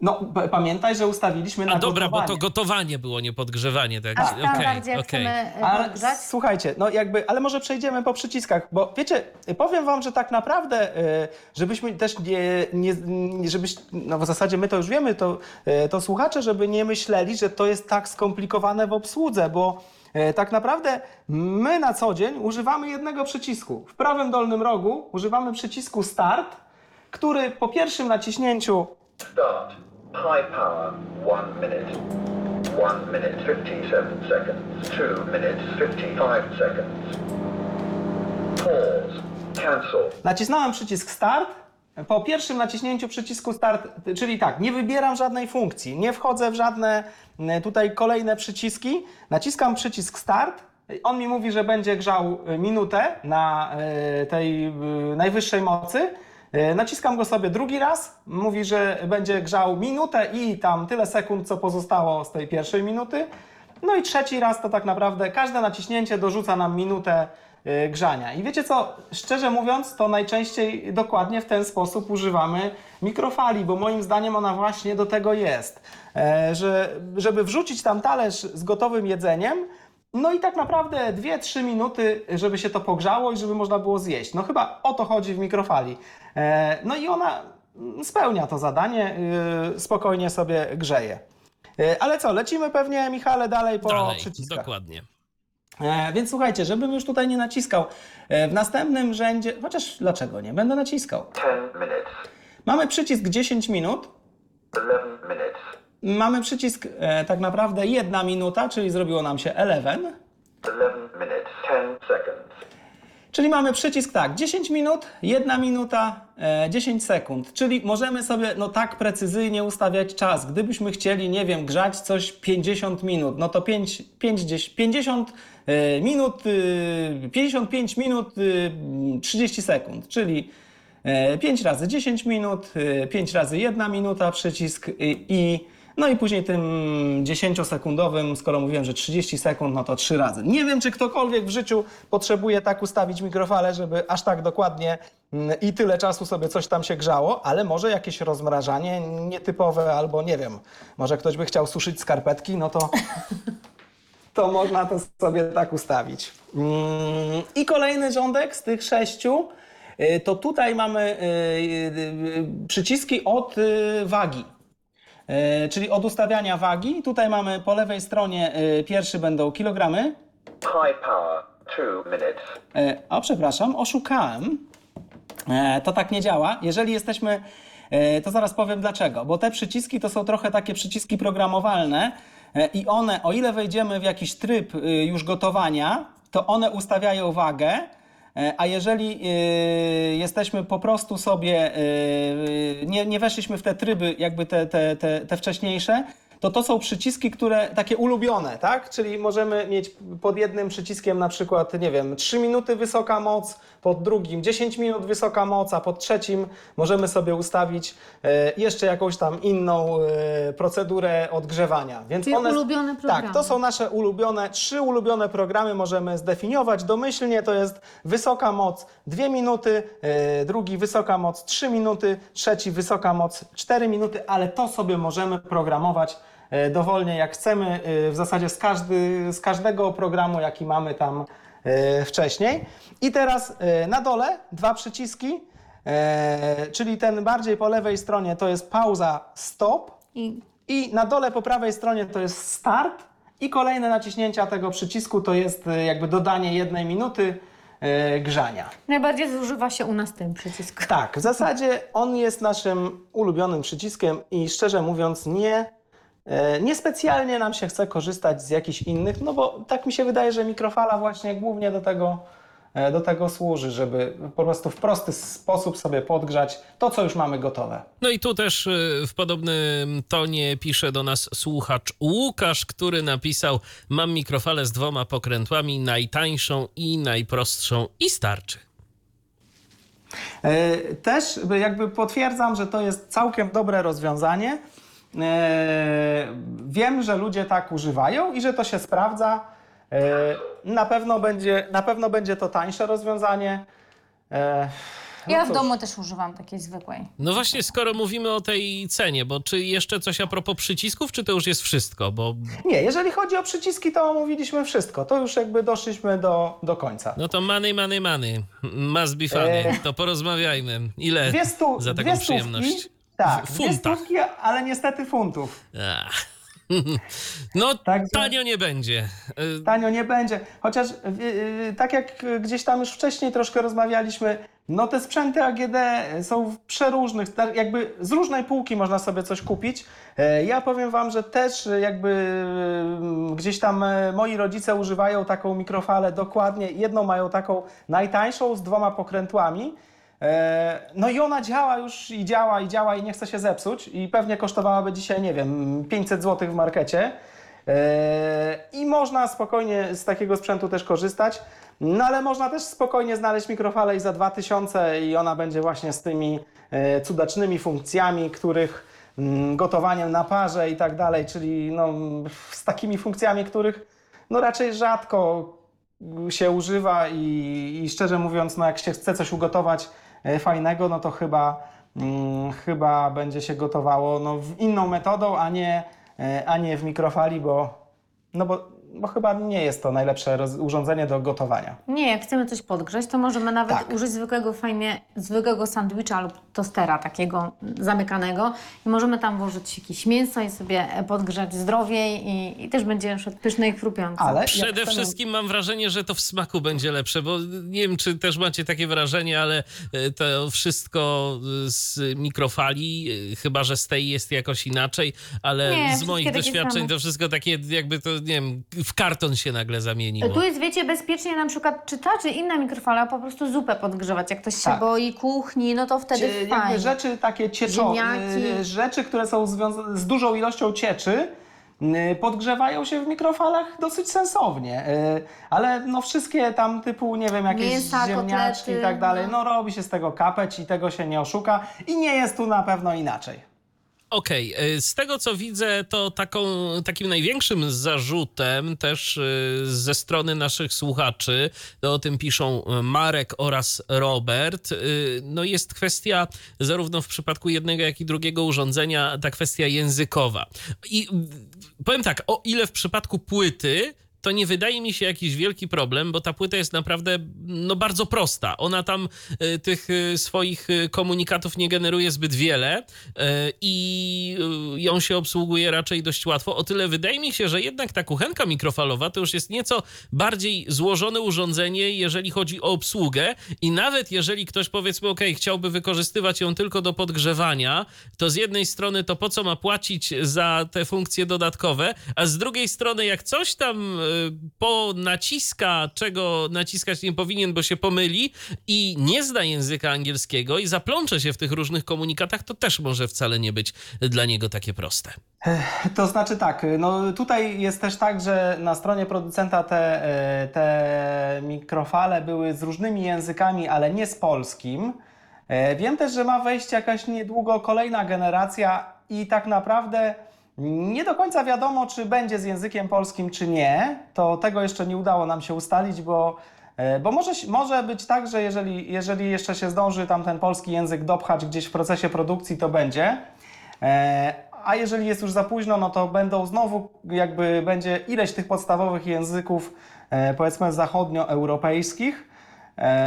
No p- pamiętaj, że ustawiliśmy na A dobra, bo gotowanie. to gotowanie było, nie podgrzewanie. Tak? Okej, standardzie jak okej. chcemy e, Ale słuchajcie, no jakby, ale może przejdziemy po przyciskach, bo wiecie, powiem wam, że tak naprawdę, y, żebyśmy też nie, nie, żebyś, no w zasadzie my to już wiemy, to, y, to słuchacze, żeby nie myśleli, że to jest tak skomplikowane w obsłudze, bo tak naprawdę my na co dzień używamy jednego przycisku. W prawym dolnym rogu używamy przycisku Start, który po pierwszym naciśnięciu Start. High power. 1 minute. 1 minute 57 seconds. 2 minutes 55 seconds. Pause. Cancel. Nacisnąłem przycisk Start. Po pierwszym naciśnięciu przycisku Start, czyli tak, nie wybieram żadnej funkcji, nie wchodzę w żadne m, tutaj kolejne przyciski. Naciskam przycisk Start. On mi mówi, że będzie grzał y, minutę na y, tej y, najwyższej mocy. Y, Naciskam go sobie drugi raz. Mówi, że będzie grzał minutę i tam tyle sekund, co pozostało z tej pierwszej minuty. No i trzeci raz to tak naprawdę każde naciśnięcie dorzuca nam minutę y, grzania. I wiecie co, szczerze mówiąc, to najczęściej dokładnie w ten sposób używamy mikrofali, bo moim zdaniem ona właśnie do tego jest. E, że, żeby wrzucić tam talerz z gotowym jedzeniem, no i tak naprawdę 2-3 minuty, żeby się to pogrzało i żeby można było zjeść. No chyba o to chodzi w mikrofali. E, no i ona spełnia to zadanie, y, spokojnie sobie grzeje. E, Ale co, lecimy pewnie, Michale, dalej po Dalej, przyciskach. dokładnie. E, więc słuchajcie, żebym już tutaj nie naciskał, e, w następnym rzędzie, chociaż dlaczego nie, będę naciskał. 10 minutes. Mamy przycisk 10 minut, 11 minutes. Mamy przycisk e, tak naprawdę 1 minuta, czyli zrobiło nam się 11, 11 minutes 10 seconds. czyli mamy przycisk tak, 10 minut, 1 minuta, e, 10 sekund, czyli możemy sobie no tak precyzyjnie ustawiać czas. Gdybyśmy chcieli, nie wiem, grzać coś 50 minut, no to 5, 5, 10, 50 e, minut, e, 55 minut, e, 30 sekund, czyli 5 razy 10 minut, 5 razy 1 minuta przycisk i no i później tym 10-sekundowym, skoro mówiłem, że 30 sekund, no to 3 razy. Nie wiem, czy ktokolwiek w życiu potrzebuje tak ustawić mikrofale, żeby aż tak dokładnie mm, i tyle czasu sobie coś tam się grzało, ale może jakieś rozmrażanie nietypowe albo nie wiem, może ktoś by chciał suszyć skarpetki, no to to można to sobie tak ustawić. Mm, I kolejny rządek z tych sześciu, y, to tutaj mamy y, y, przyciski od wagi. Y, Czyli od ustawiania wagi. Tutaj mamy po lewej stronie y, pierwszy będą kilogramy. High power. 2 minutes. E, O, przepraszam, oszukałem. E, To tak nie działa. Jeżeli jesteśmy, e, to zaraz powiem dlaczego. Bo te przyciski to są trochę takie przyciski programowalne e, i one, o ile wejdziemy w jakiś tryb już gotowania, to one ustawiają wagę. E, A jeżeli y, jesteśmy po prostu sobie, y, nie, nie weszliśmy w te tryby, jakby te, te, te, te wcześniejsze, to to są przyciski, które takie ulubione, tak? Czyli możemy mieć pod jednym przyciskiem na przykład, nie wiem, 3 minuty wysoka moc, pod drugim 10 minut wysoka moc, a pod trzecim możemy sobie ustawić e, jeszcze jakąś tam inną e, procedurę odgrzewania. Więc Czyli one, ulubione programy. Tak, to są nasze ulubione, trzy ulubione programy możemy zdefiniować domyślnie, to jest wysoka moc 2 minuty, e, drugi wysoka moc 3 minuty, trzeci wysoka moc 4 minuty, ale to sobie możemy programować dowolnie jak chcemy, e, w zasadzie z, każdy, z każdego programu, jaki mamy tam e, wcześniej. I teraz e, na dole dwa przyciski, e, czyli ten bardziej po lewej stronie to jest pauza stop, I i na dole po prawej stronie to jest start i kolejne naciśnięcia tego przycisku to jest e, jakby dodanie jednej minuty e, grzania. najbardziej zużywa się u nas ten przycisk. Tak, w zasadzie on jest naszym ulubionym przyciskiem i szczerze mówiąc nie E, Niespecjalnie nam się chce korzystać z jakichś innych, no bo tak mi się wydaje, że mikrofala właśnie głównie do tego, e, do tego służy, żeby po prostu w prosty sposób sobie podgrzać to, co już mamy gotowe. No i tu też y, w podobnym tonie pisze do nas słuchacz Łukasz, który napisał: Mam mikrofalę z dwoma pokrętłami, najtańszą i najprostszą i starczy. E, Też jakby potwierdzam, że to jest całkiem dobre rozwiązanie. E, Wiem, że ludzie tak używają i że to się sprawdza. E, Na pewno będzie, na pewno będzie to tańsze rozwiązanie. E, no Ja w cóż. domu też używam takiej zwykłej. No właśnie, skoro mówimy o tej cenie, bo czy jeszcze coś a propos przycisków, czy to już jest wszystko? Bo Nie, jeżeli chodzi o przyciski, to omówiliśmy wszystko. To już jakby doszliśmy do, do końca. no to money, money, money. Must be funny. E, To porozmawiajmy. Ile Dwie, stu, za taką dwie przyjemność? Tak, W funtach. stówki, ale niestety funtów. Ach. No, Także- tanio nie będzie. Y, Tanio nie będzie. Chociaż y, y, tak jak gdzieś tam już wcześniej troszkę rozmawialiśmy, no te sprzęty AGD są w przeróżnych, tak jakby z różnej półki można sobie coś kupić. E, Ja powiem wam, że też jakby y, gdzieś tam e, moi rodzice używają taką mikrofalę dokładnie. Jedną mają taką najtańszą z dwoma pokrętłami. E, No i ona działa już i działa i działa i nie chce się zepsuć i pewnie kosztowałaby dzisiaj, nie wiem, 500 zł w markecie. E, I można spokojnie z takiego sprzętu też korzystać. No ale można też spokojnie znaleźć mikrofalę i za 2000 i ona będzie właśnie z tymi e, cudacznymi funkcjami, których mm, gotowaniem na parze i tak dalej, czyli no, z takimi funkcjami, których no raczej rzadko się używa i, i szczerze mówiąc, no jak się chce coś ugotować fajnego, no to chyba, mm, chyba będzie się gotowało no, w inną metodą, a nie, e, a nie w mikrofali, bo, no bo, bo chyba nie jest to najlepsze urządzenie do gotowania. Nie, jak chcemy coś podgrzać, to możemy nawet Tak. użyć zwykłego fajnie, zwykłego sandwicha lub tostera takiego zamykanego i możemy tam włożyć jakieś mięso i sobie podgrzać zdrowiej i, i też będzie przykład pyszne i chrupiące. Ale Przede chcemy- wszystkim mam wrażenie, że to w smaku będzie lepsze, bo nie wiem, czy też macie takie wrażenie, ale e, to wszystko e, z mikrofali, e, chyba że z tej jest jakoś inaczej, ale Nie, z moich doświadczeń same. to wszystko takie jakby to, nie wiem, w karton się nagle zamieniło. Tu jest, wiecie, bezpiecznie na przykład czy ta, czy inna mikrofala po prostu zupę podgrzewać. Jak ktoś się Tak. boi kuchni, no to wtedy Cie- fajnie. rzeczy takie cieczowe, Ziemniaki. rzeczy, które są związane z dużą ilością cieczy, y, podgrzewają się w mikrofalach dosyć sensownie. Y, Ale no wszystkie tam typu, nie wiem, jakieś Mięsa, ziemniaczki kotlety, i tak dalej, no. no robi się z tego kapeć i tego się nie oszuka i nie jest tu na pewno inaczej. Okej, y, z tego co widzę, to taką, takim największym zarzutem też y, ze strony naszych słuchaczy, to o tym piszą y, Marek oraz Robert, no jest kwestia zarówno w przypadku jednego, jak i drugiego urządzenia, ta kwestia językowa. I powiem tak, o ile w przypadku płyty to nie wydaje mi się jakiś wielki problem, bo ta płyta jest naprawdę no, bardzo prosta. Ona tam y, tych y, swoich y, komunikatów nie generuje zbyt wiele i ją się obsługuje raczej dość łatwo. O tyle wydaje mi się, że jednak ta kuchenka mikrofalowa to już jest nieco bardziej złożone urządzenie, jeżeli chodzi o obsługę i nawet jeżeli ktoś powiedzmy, ok, chciałby wykorzystywać ją tylko do podgrzewania, to z jednej strony to po co ma płacić za te funkcje dodatkowe, a z drugiej strony jak coś tam ponaciska, czego naciskać nie powinien, bo się pomyli i nie zna języka angielskiego i zaplącze się w tych różnych komunikatach, to też może wcale nie być dla niego takie proste. To znaczy tak, no tutaj jest też tak, że na stronie producenta te, e, te mikrofale były z różnymi językami, ale nie z polskim. E, Wiem też, że ma wejść jakaś niedługo kolejna generacja i tak naprawdę nie do końca wiadomo, czy będzie z językiem polskim, czy nie. To tego jeszcze nie udało nam się ustalić, bo, e, bo może, może być tak, że jeżeli, jeżeli jeszcze się zdąży tam ten polski język dopchać gdzieś w procesie produkcji, to będzie. E, A jeżeli jest już za późno, no to będą znowu, jakby będzie ileś tych podstawowych języków, e, powiedzmy zachodnioeuropejskich.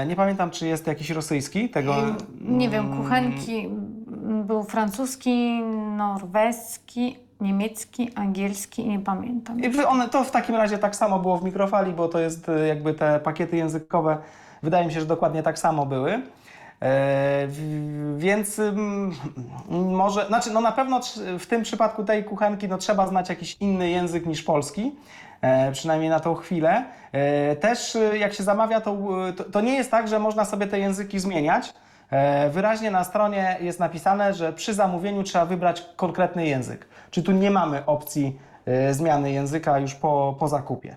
Nie pamiętam, czy jest jakiś rosyjski tego. Nie wiem, kuchenki m, był francuski, norweski, niemiecki, angielski i nie pamiętam. I one, to w takim razie tak samo było w mikrofali, bo to jest e, jakby te pakiety językowe, wydaje mi się, że dokładnie tak samo były. E, Więc ym, może, znaczy no na pewno w tym przypadku tej kuchenki no trzeba znać jakiś inny język niż polski, e, przynajmniej na tą chwilę. E, Też y, jak się zamawia, to, y, to, to nie jest tak, że można sobie te języki zmieniać. E, Wyraźnie na stronie jest napisane, że przy zamówieniu trzeba wybrać konkretny język. Czy tu nie mamy opcji e, zmiany języka już po, po zakupie.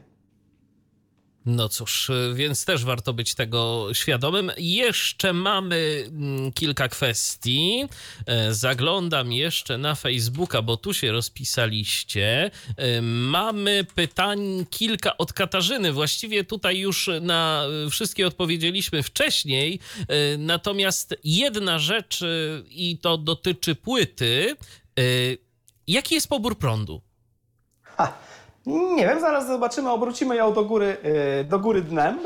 No cóż, więc też warto być tego świadomym. Jeszcze mamy mm, kilka kwestii. E, Zaglądam jeszcze na Facebooka, bo tu się rozpisaliście. E, Mamy pytań kilka od Katarzyny. Właściwie tutaj już na y, wszystkie odpowiedzieliśmy wcześniej. E, Natomiast jedna rzecz, i to dotyczy płyty. E, Jaki jest pobór prądu? Ha, nie wiem, zaraz zobaczymy, obrócimy ją do góry, y, do góry dnem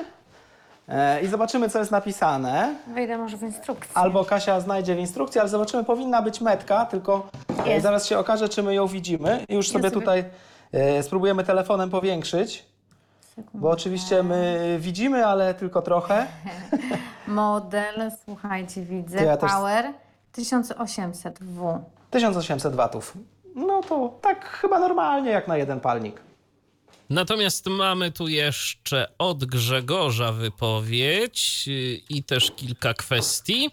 e, i zobaczymy, co jest napisane. Wejdę może w instrukcję. Albo Kasia znajdzie w instrukcji, ale zobaczymy, powinna być metka, tylko Jest. zaraz się okaże, czy my ją widzimy. I już sobie sobie- tutaj e, spróbujemy telefonem powiększyć, bo oczywiście my widzimy, ale tylko trochę. Model, słuchajcie, widzę. To ja też- Power 1800W. 1800 watów. No to tak chyba normalnie, jak na jeden palnik. Natomiast mamy tu jeszcze od Grzegorza wypowiedź yy, i też kilka kwestii.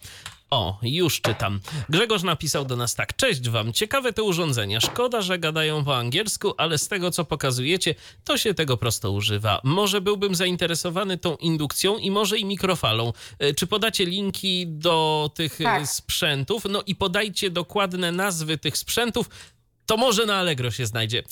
O, już czytam. Grzegorz napisał do nas tak. Cześć wam, ciekawe te urządzenia. Szkoda, że gadają po angielsku, ale z tego co pokazujecie, to się tego prosto używa. Może byłbym zainteresowany tą indukcją i może i mikrofalą. E, Czy podacie linki do tych e, Tak. sprzętów? No i podajcie dokładne nazwy tych sprzętów. To może na Allegro się znajdzie.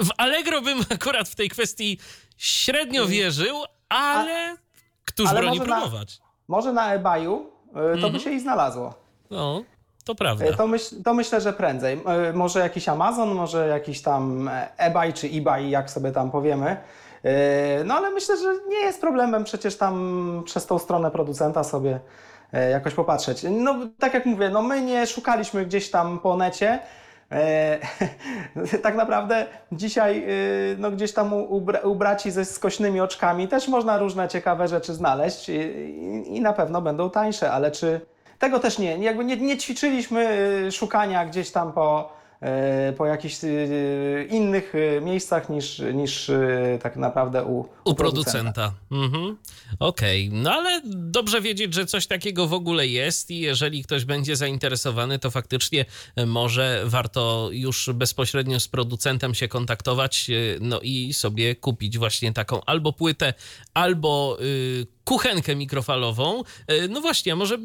W Allegro bym akurat w tej kwestii średnio wierzył, ale któż ale broni może na- próbować? Może na eBayu y, to Mhm. by się i znalazło. No, to prawda. E, To, myśl, to myślę, że prędzej. E, Może jakiś Amazon, może jakiś tam e, eBay czy eBay, jak sobie tam powiemy. No ale myślę, że nie jest problemem przecież tam przez tą stronę producenta sobie e, jakoś popatrzeć. No tak jak mówię, no my nie szukaliśmy gdzieś tam po necie. E, tak naprawdę dzisiaj e, no gdzieś tam u, u, bra- u braci ze skośnymi oczkami też można różne ciekawe rzeczy znaleźć i, i, i na pewno będą tańsze, ale czy tego też nie, jakby nie, nie ćwiczyliśmy y, szukania gdzieś tam po, po jakichś y, innych y, miejscach niż, niż tak naprawdę u, U producenta. Mhm. Okej, no ale dobrze wiedzieć, że coś takiego w ogóle jest i jeżeli ktoś będzie zainteresowany, to faktycznie e, może warto już bezpośrednio z producentem się kontaktować, e, no i sobie kupić właśnie taką albo płytę, albo y, kuchenkę mikrofalową. E, No właśnie, a może y,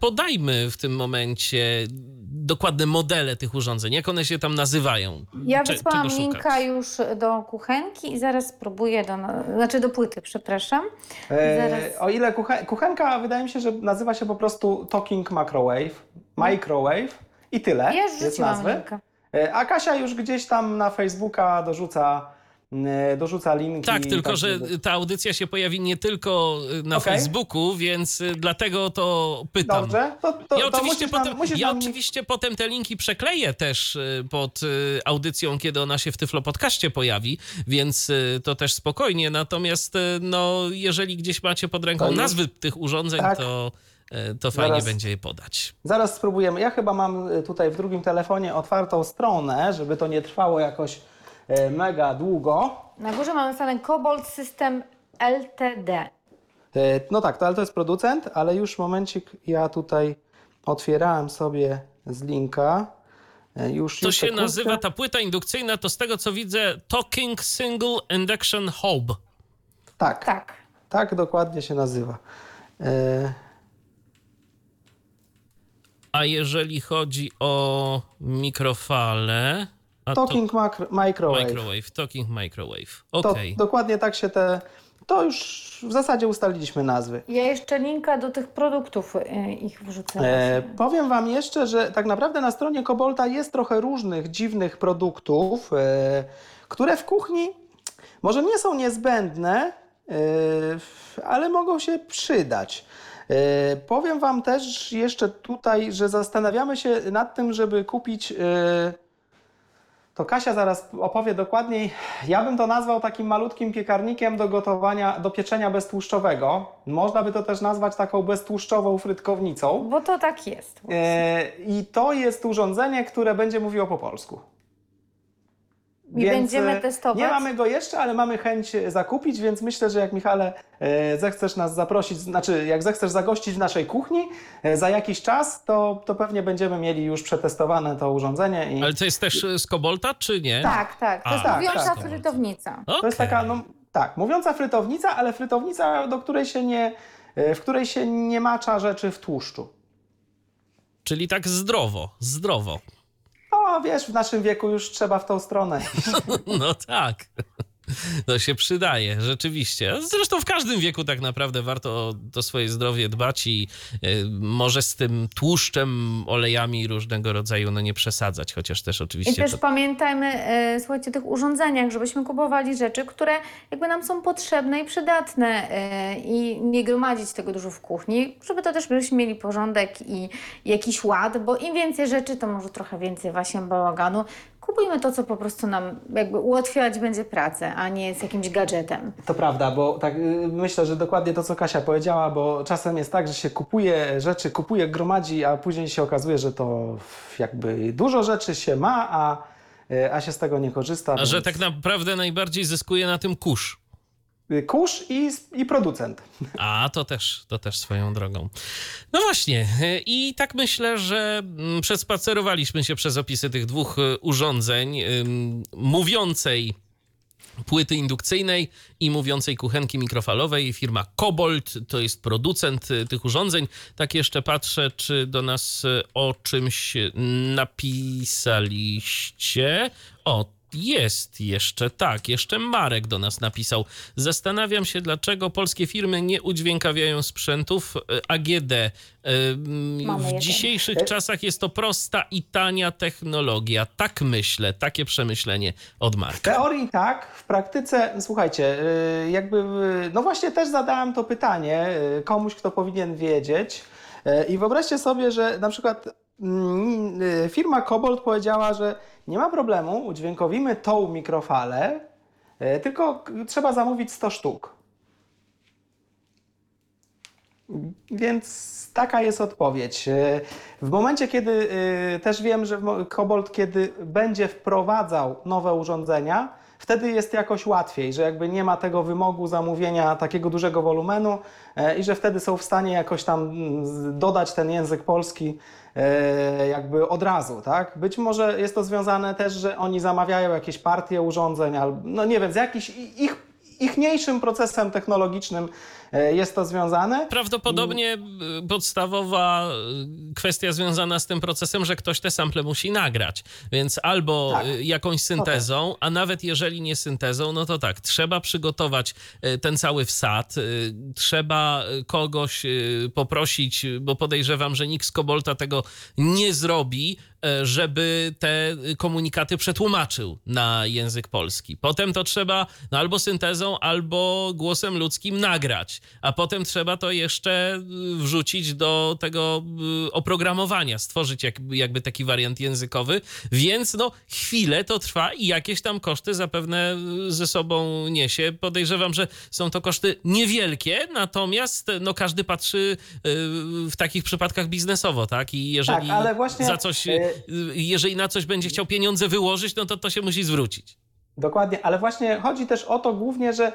podajmy w tym momencie dokładne modele tych urządzeń, jak one się tam nazywają. Ja Cze- wysłałam linka już do kuchenki i zaraz spróbuję do, znaczy do płyty, przepraszam. E. O ile kuchen, kuchenka wydaje mi się, że nazywa się po prostu Talking Microwave, Microwave i tyle Ja już jest nazwy. linka. E, A Kasia już gdzieś tam na Facebooka dorzuca, e, dorzuca linki. Tak, tylko tak, że ta audycja się pojawi nie tylko y, na Okej. Facebooku, więc y, dlatego to pytam. Dobrze, to, to, ja to oczywiście, nam- potem, musisz ja nam- oczywiście potem te linki przekleję też pod audycją, kiedy ona się w Tyflo Podcaście pojawi, więc to też spokojnie. Natomiast no, jeżeli gdzieś macie pod ręką To nazwy tych urządzeń, Tak. to, to fajnie Zaraz. będzie je podać. Zaraz spróbujemy. Ja chyba mam tutaj w drugim telefonie otwartą stronę, żeby to nie trwało jakoś e, mega długo. Na górze mamy napisane Cobalt System LTD. E, No tak, to, ale to jest producent, ale już momencik ja tutaj otwierałem sobie z linka. E, Już, To już się nazywa, ta płyta indukcyjna, to z tego co widzę, Talking Single Induction Hob. Tak, tak, Tak. dokładnie się nazywa. E, A jeżeli chodzi o mikrofale... A to- Talking macro, Microwave. Microwave, Talking Microwave. To Okej. dokładnie tak się te... To już w zasadzie ustaliliśmy nazwy. Ja jeszcze linka do tych produktów y, ich wrzucę. E, powiem Wam jeszcze, że tak naprawdę na stronie Kobolta jest trochę różnych dziwnych produktów, e, które w kuchni może nie są niezbędne, e, ale mogą się przydać. E, powiem Wam też jeszcze tutaj, że zastanawiamy się nad tym, żeby kupić e, to Kasia zaraz opowie dokładniej. Ja bym to nazwał takim malutkim piekarnikiem do gotowania, do pieczenia beztłuszczowego. Można by to też nazwać taką beztłuszczową frytkownicą. Bo to tak jest. E, I to jest urządzenie, które będzie mówiło po polsku. I będziemy e, testować? Nie mamy go jeszcze, ale mamy chęć zakupić, więc myślę, że jak Michale e, zechcesz nas zaprosić, znaczy jak zechcesz zagościć w naszej kuchni e, za jakiś czas, to, to pewnie będziemy mieli już przetestowane to urządzenie. I Ale to jest też e, z Kobolta, czy nie? Tak, tak. To A, jest tak, mówiąca tak. frytownica. to jest taka, no tak, mówiąca frytownica, ale frytownica, do której się nie, e, w której się nie macza rzeczy w tłuszczu. Czyli tak zdrowo, zdrowo. No wiesz, w naszym wieku już trzeba w tą stronę. No tak. To się przydaje, rzeczywiście. Zresztą w każdym wieku tak naprawdę warto o to swoje zdrowie dbać i y, może z tym tłuszczem, olejami różnego rodzaju no nie przesadzać, chociaż też I oczywiście też to... pamiętajmy, e, słuchajcie, o tych urządzeniach, żebyśmy kupowali rzeczy, które jakby nam są potrzebne i przydatne e, i nie gromadzić tego dużo w kuchni, żeby to też byśmy mieli porządek i jakiś ład, bo im więcej rzeczy, to może trochę więcej właśnie bałaganu. Kupujmy to, co po prostu nam jakby ułatwiać będzie pracę, a nie jest jakimś gadżetem. To prawda, bo tak y, myślę, że dokładnie to, co Kasia powiedziała, bo czasem jest tak, że się kupuje rzeczy, kupuje, gromadzi, a później się okazuje, że to jakby dużo rzeczy się ma, a, y, a się z tego nie korzysta. A więc- że tak naprawdę najbardziej zyskuje na tym kurz. Y, Kurz i, i producent. A, to też, to też swoją drogą. No właśnie, e, i tak myślę, że mm, przespacerowaliśmy się przez opisy tych dwóch e, urządzeń, mówiącej płyty indukcyjnej i mówiącej kuchenki mikrofalowej. Firma Kobold to jest producent tych urządzeń. Tak jeszcze patrzę, czy do nas o czymś napisaliście. O, jest jeszcze, tak, jeszcze Marek do nas napisał. Zastanawiam się, dlaczego polskie firmy nie udźwiękawiają sprzętów e, AGD. E, W dzisiejszych czasach jest to prosta i tania technologia. Tak myślę, takie przemyślenie od W Marka. teorii tak, w praktyce, słuchajcie, y, jakby, no właśnie też zadałem to pytanie komuś, kto powinien wiedzieć. I wyobraźcie sobie, że na przykład mm, firma Kobold powiedziała, że nie ma problemu, udźwiękowimy tą mikrofalę, y, tylko trzeba zamówić 100 sztuk. Więc taka jest odpowiedź. E, W momencie, kiedy e, też wiem, że Kobold, kiedy będzie wprowadzał nowe urządzenia, wtedy jest jakoś łatwiej, że jakby nie ma tego wymogu zamówienia takiego dużego wolumenu e, i że wtedy są w stanie jakoś tam mm, dodać ten język polski e, jakby od razu, tak? Być może jest to związane też, że oni zamawiają jakieś partie urządzeń, albo no nie wiem, z jakiś i- ich ichniejszym procesem technologicznym jest to związane. Prawdopodobnie y, podstawowa y, kwestia związana z tym procesem, że ktoś te sample musi nagrać. Więc albo Tak. jakąś syntezą, a nawet jeżeli nie syntezą, no to tak, trzeba przygotować ten cały wsad, trzeba kogoś poprosić, bo podejrzewam, że nikt z Kobolta tego nie zrobi, żeby te komunikaty przetłumaczył na język polski. Potem to trzeba no, albo syntezą, albo głosem ludzkim nagrać, a potem trzeba to jeszcze y, wrzucić do tego y, oprogramowania, stworzyć jak, jakby taki wariant językowy, więc no chwilę to trwa i jakieś tam koszty zapewne y, ze sobą niesie. Podejrzewam, że są to koszty niewielkie, natomiast no każdy patrzy w takich przypadkach biznesowo, tak? I jeżeli Tak, właśnie, za coś, jeżeli na coś będzie chciał pieniądze wyłożyć, no to to się musi zwrócić. Dokładnie, ale właśnie chodzi też o to głównie, że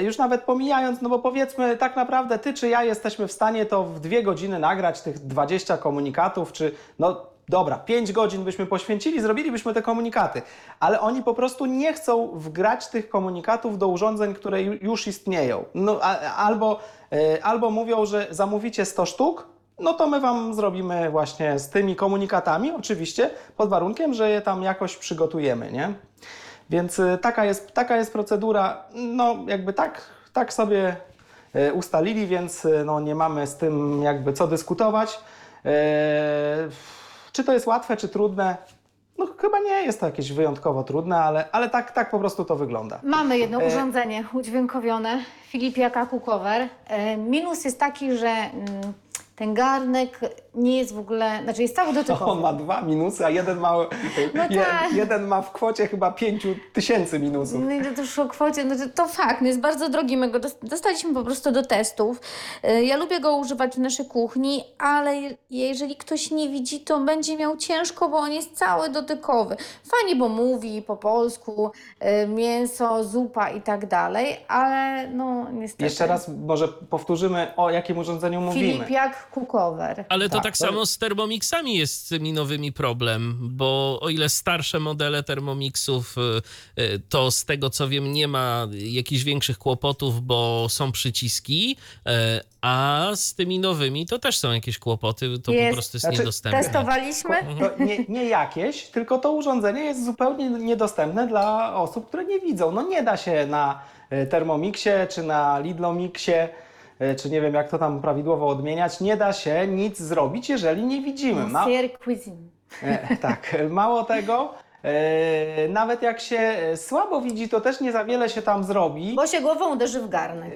już nawet pomijając, no bo powiedzmy tak naprawdę ty czy ja jesteśmy w stanie to w dwie godziny nagrać tych 20 komunikatów, czy no dobra, 5 godzin byśmy poświęcili, zrobilibyśmy te komunikaty, ale oni po prostu nie chcą wgrać tych komunikatów do urządzeń, które ju- już istnieją. No, a, albo, e, albo mówią, że zamówicie 100 sztuk, no to my Wam zrobimy właśnie z tymi komunikatami, oczywiście pod warunkiem, że je tam jakoś przygotujemy, nie? Więc y, taka jest, taka jest procedura, no jakby tak, tak sobie y, ustalili, więc y, no, nie mamy z tym jakby co dyskutować. Czy to jest łatwe, czy trudne? No chyba nie jest to jakieś wyjątkowo trudne, ale, ale tak, tak po prostu to wygląda. Mamy jedno urządzenie udźwiękowione, Filipiaka Cookover. E, Minus jest taki, że mm, ten garnek nie jest w ogóle, znaczy jest cały dotykowy. On ma dwa minusy, a jeden ma, No je, tak. jeden ma w kwocie chyba pięciu tysięcy minusów. No i to już o kwocie, no to, to fakt, no jest bardzo drogi, my go dos- dostaliśmy po prostu do testów. Y, Ja lubię go używać w naszej kuchni, ale je- jeżeli ktoś nie widzi, to będzie miał ciężko, bo on jest cały dotykowy. Fajnie, bo mówi po polsku, y, mięso, zupa i tak dalej, ale no niestety. Jeszcze raz może powtórzymy, o jakim urządzeniu mówimy. Filipiak Cookover. Ale to Tak, tak, samo z Thermomixami jest z tymi nowymi problem, bo o ile starsze modele Thermomixów, y, y, to z tego co wiem nie ma jakichś większych kłopotów, bo są przyciski, y, a z tymi nowymi to też są jakieś kłopoty, to po Jest. prostu jest Znaczy, niedostępne. Testowaliśmy? To nie, nie jakieś, tylko to urządzenie jest zupełnie niedostępne dla osób, które nie widzą. No nie da się na Thermomixie czy na Lidlomixie, czy nie wiem jak to tam prawidłowo odmieniać, nie da się nic zrobić, jeżeli nie widzimy. Ma, Cuisine. e, tak, mało tego, e, nawet jak się e, słabo widzi, to też nie za wiele się tam zrobi. Bo się głową uderzy w garnek.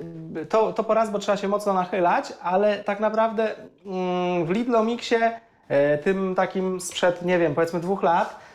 to, to po raz, bo trzeba się mocno nachylać, ale tak naprawdę mm, w Lidlomixie, e, tym takim sprzed, nie wiem, powiedzmy dwóch lat, e,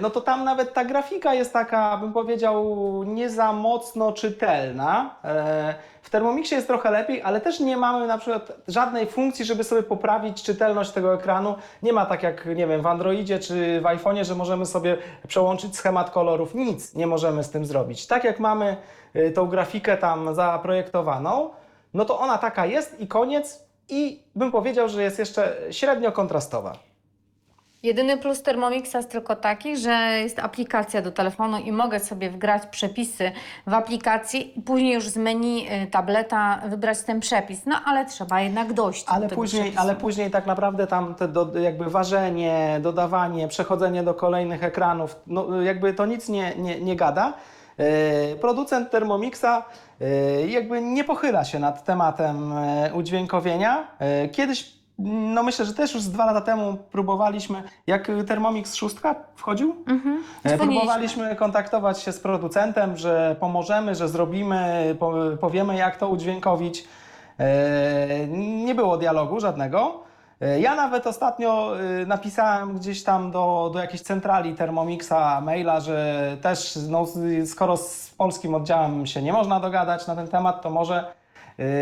no to tam nawet ta grafika jest taka, bym powiedział, nie za mocno czytelna. E, w Thermomixie jest trochę lepiej, ale też nie mamy na przykład żadnej funkcji, żeby sobie poprawić czytelność tego ekranu. Nie ma tak jak, nie wiem, w Androidzie czy w iPhone'ie, że możemy sobie przełączyć schemat kolorów. Nic nie możemy z tym zrobić. Tak jak mamy y, tą grafikę tam zaprojektowaną, no to ona taka jest i koniec. I bym powiedział, że jest jeszcze średnio kontrastowa. Jedyny plus Thermomixa jest tylko taki, że jest aplikacja do telefonu i mogę sobie wgrać przepisy w aplikacji i później już z menu y, tableta wybrać ten przepis. No ale trzeba jednak dojść do Ale tego później, przepisu. ale później tak naprawdę tam te do, jakby ważenie, dodawanie, przechodzenie do kolejnych ekranów, no jakby to nic nie, nie, nie gada. E, Producent Thermomixa e, jakby nie pochyla się nad tematem udźwiękowienia. Kiedyś, no myślę, że też już z dwa lata temu próbowaliśmy, jak Thermomix 6 wchodził, Mhm. E. Próbowaliśmy kontaktować się z producentem, że pomożemy, że zrobimy, po, powiemy jak to udźwiękowić. E, Nie było dialogu żadnego. E, Ja nawet ostatnio napisałem gdzieś tam do, do jakiejś centrali Thermomixa maila, że też no, skoro z polskim oddziałem się nie można dogadać na ten temat, to może,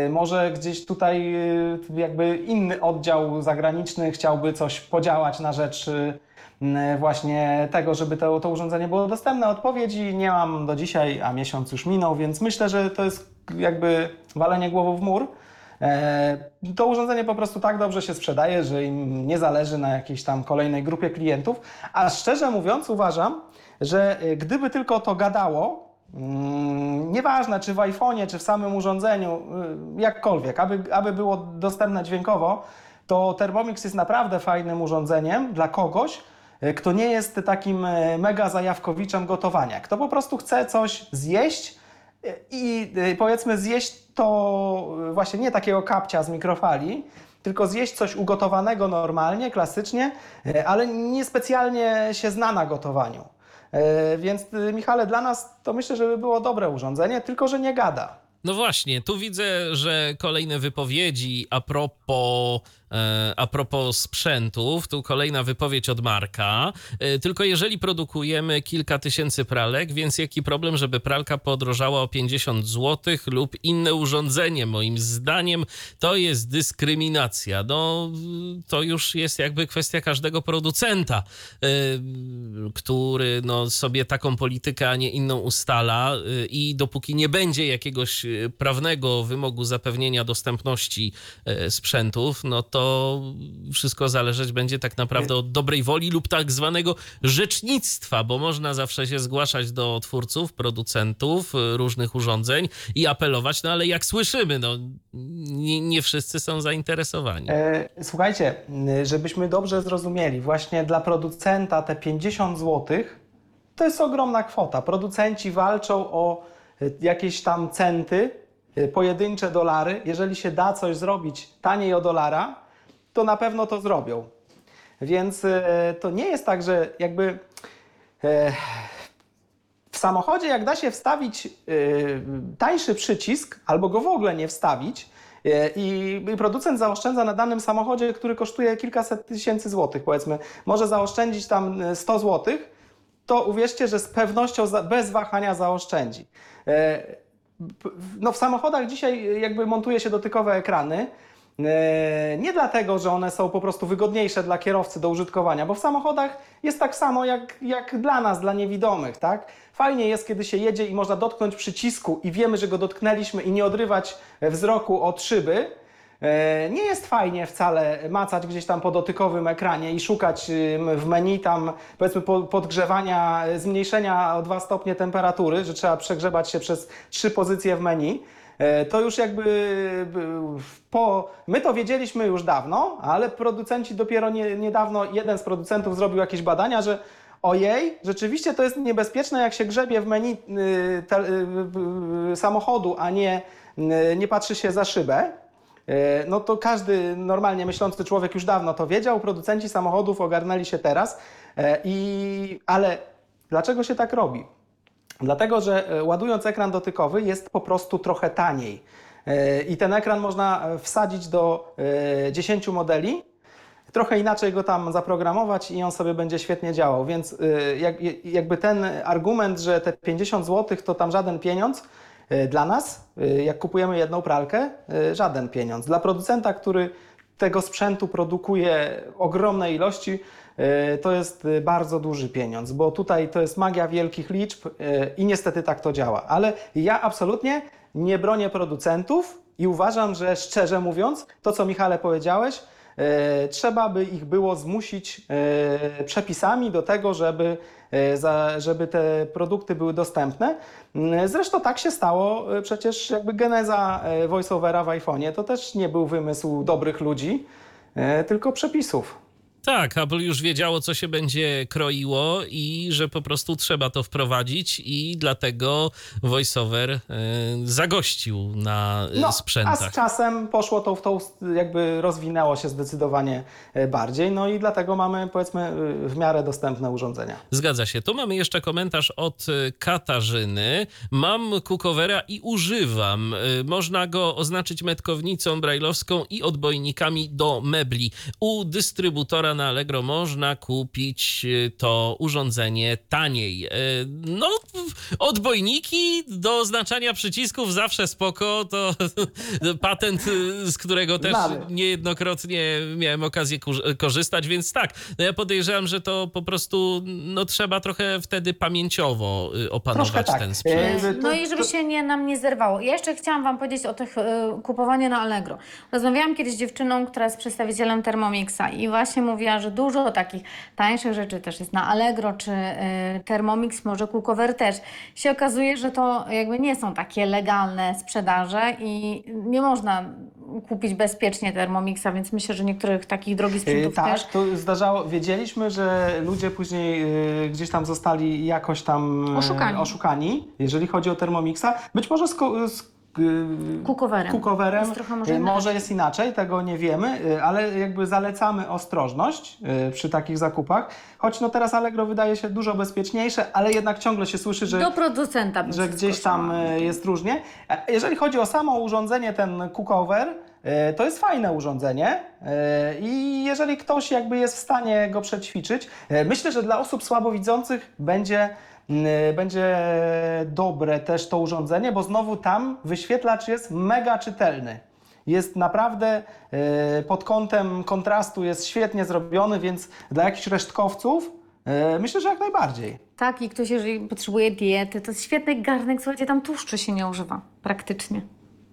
może gdzieś tutaj e, jakby inny oddział zagraniczny chciałby coś podziałać na rzecz e, właśnie tego, żeby to, to urządzenie było dostępne. Odpowiedzi nie mam do dzisiaj, a miesiąc już minął, więc myślę, że to jest jakby walenie głową w mur. E, To urządzenie po prostu tak dobrze się sprzedaje, że im nie zależy na jakiejś tam kolejnej grupie klientów. A szczerze mówiąc, uważam, że e, gdyby tylko to gadało, nieważne czy w iPhone'ie, czy w samym urządzeniu, y, jakkolwiek, aby, aby było dostępne dźwiękowo, to Thermomix jest naprawdę fajnym urządzeniem dla kogoś, y, kto nie jest takim y, mega zajawkowiczem gotowania. Kto po prostu chce coś zjeść, i powiedzmy zjeść to właśnie nie takiego kapcia z mikrofali, tylko zjeść coś ugotowanego normalnie, klasycznie, ale niespecjalnie się zna na gotowaniu. Y, Więc y, Michale, dla nas to myślę, że by było dobre urządzenie, tylko że nie gada. No właśnie, tu widzę, że kolejne wypowiedzi a propos, e, a propos sprzętów. Tu kolejna wypowiedź od Marka. E, tylko jeżeli produkujemy kilka tysięcy pralek, więc jaki problem, żeby pralka podrożała o 50 zł lub inne urządzenie? Moim zdaniem to jest dyskryminacja. No, to już jest jakby kwestia każdego producenta, e, który no, sobie taką politykę, a nie inną ustala e, i dopóki nie będzie jakiegoś e, prawnego wymogu zapewnienia dostępności e, sprzętów, no to wszystko zależeć będzie tak naprawdę od dobrej woli lub tak zwanego rzecznictwa, bo można zawsze się zgłaszać do twórców, producentów e, różnych urządzeń i apelować, no ale jak słyszymy, no nie, nie wszyscy są zainteresowani. E, Słuchajcie, y, żebyśmy dobrze zrozumieli, właśnie dla producenta te 50 zł to jest ogromna kwota. Producenci walczą o y, jakieś tam centy, y, pojedyncze dolary. Jeżeli się da coś zrobić taniej o dolara, to na pewno to zrobią. Więc y, to nie jest tak, że jakby e, w samochodzie, jak da się wstawić y, tańszy przycisk, albo go w ogóle nie wstawić, E, I, producent zaoszczędza na danym samochodzie, który kosztuje kilkaset tysięcy złotych, powiedzmy, może zaoszczędzić tam e, 100 złotych, to uwierzcie, że z pewnością bez wahania zaoszczędzi. E, No w samochodach dzisiaj jakby montuje się dotykowe ekrany. E, Nie dlatego, że one są po prostu wygodniejsze dla kierowcy do użytkowania, bo w samochodach jest tak samo jak, jak dla nas, dla niewidomych, tak? Fajnie jest, kiedy się jedzie i można dotknąć przycisku i wiemy, że go dotknęliśmy i nie odrywać wzroku od szyby. E, Nie jest fajnie wcale macać gdzieś tam po dotykowym ekranie i szukać w menu tam powiedzmy po- podgrzewania, zmniejszenia o 2 stopnie temperatury, że trzeba przegrzebać się przez trzy pozycje w menu. E, To już jakby po. My to wiedzieliśmy już dawno, ale producenci dopiero nie, niedawno, jeden z producentów zrobił jakieś badania, że ojej, rzeczywiście to jest niebezpieczne, jak się grzebie w menu y, te, y, y, samochodu, a nie, nie patrzy się za szybę. E, No to każdy normalnie myślący człowiek już dawno to wiedział, producenci samochodów ogarnęli się teraz. E, I, ale dlaczego się tak robi? Dlatego, że e, ładując ekran dotykowy jest po prostu trochę taniej. E, I ten ekran można e, wsadzić do e, 10 modeli, trochę inaczej go tam zaprogramować i on sobie będzie świetnie działał. Więc jak, jakby ten argument, że te 50 zł to tam żaden pieniądz, dla nas, jak kupujemy jedną pralkę, żaden pieniądz. Dla producenta, który tego sprzętu produkuje ogromne ilości, to jest y, bardzo duży pieniądz, bo tutaj to jest magia wielkich liczb y, i niestety tak to działa. Ale ja absolutnie nie bronię producentów i uważam, że szczerze mówiąc, to co Michale powiedziałeś, E, trzeba by ich było zmusić e, przepisami do tego, żeby, e, żeby te produkty były dostępne. Mm, Zresztą tak się stało, e, przecież jakby geneza e, voiceovera w iPhone'ie to też nie był wymysł dobrych ludzi, e, tylko przepisów. Tak, Apple już wiedziało, co się będzie kroiło i że po prostu trzeba to wprowadzić i dlatego VoiceOver e, zagościł na e, No, a sprzętach. z czasem poszło to w tą, jakby rozwinęło się zdecydowanie e, bardziej, no i dlatego mamy powiedzmy w miarę dostępne urządzenia. Zgadza się. Tu mamy jeszcze komentarz od Katarzyny. Mam cookovera i używam. Można go oznaczyć metkownicą brajlowską i odbojnikami do mebli. U dystrybutora na Allegro można kupić e, to urządzenie taniej. E, No, odbojniki do oznaczania przycisków zawsze spoko. To patent, e, z którego też niejednokrotnie miałem okazję korzystać, więc tak, no ja podejrzewam, że to po prostu no, trzeba trochę wtedy pamięciowo y, opanować tak. ten sprzęt. No i żeby się nie, nam nie zerwało. Ja jeszcze chciałam Wam powiedzieć o tych y, kupowaniu na Allegro. Rozmawiałam kiedyś z dziewczyną, która jest przedstawicielem Thermomixa i właśnie mówiła, że dużo takich tańszych rzeczy też jest na Allegro, czy y, Thermomix, może Cookover też. Się okazuje, że to jakby nie są takie legalne sprzedaże i nie można kupić bezpiecznie Thermomixa, więc myślę, że niektórych takich drogich Yy, sprzętów tak, też. to zdarzało. Wiedzieliśmy, że ludzie później yy, gdzieś tam zostali jakoś tam yy, Oszukani. oszukani, jeżeli chodzi o Thermomixa. Być może z, z yy, Cookoverem. cookoverem, Jest trochę może inaczej. może jest inaczej, tego nie wiemy, yy, ale jakby zalecamy ostrożność przy takich zakupach. Choć no teraz Allegro wydaje się dużo bezpieczniejsze, ale jednak ciągle się słyszy, że Do producenta że gdzieś tam jest różnie. E, Jeżeli chodzi o samo urządzenie, ten e, to jest fajne urządzenie i jeżeli ktoś jakby jest w stanie go przećwiczyć, myślę, że dla osób słabowidzących będzie, będzie dobre też to urządzenie, bo znowu tam wyświetlacz jest mega czytelny. Jest naprawdę e, pod kątem kontrastu jest świetnie zrobiony, więc dla jakichś resztkowców e, myślę, że jak najbardziej. Tak, i ktoś, jeżeli potrzebuje diety, to jest świetny garnek, słuchajcie, tam tłuszczu się nie używa, praktycznie.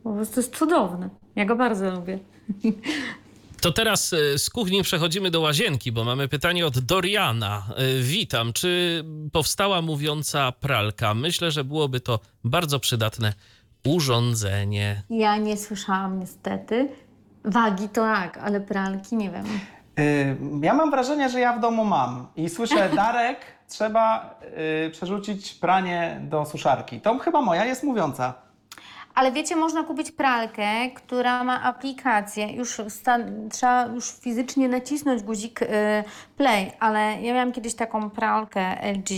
Po prostu jest cudowny. Ja go bardzo lubię. To teraz y, z kuchni przechodzimy do łazienki, bo mamy pytanie od Doriana. Y, Witam. Czy powstała mówiąca pralka? Myślę, że byłoby to bardzo przydatne urządzenie. Ja nie słyszałam niestety. Wagi to tak, ale pralki nie wiem. Y, Ja mam wrażenie, że ja w domu mam i słyszę Darek, trzeba przerzucić pranie do suszarki. To chyba moja jest mówiąca. Ale wiecie, można kupić pralkę, która ma aplikację. Już trzeba już fizycznie nacisnąć guzik y, play, ale ja miałam kiedyś taką pralkę LG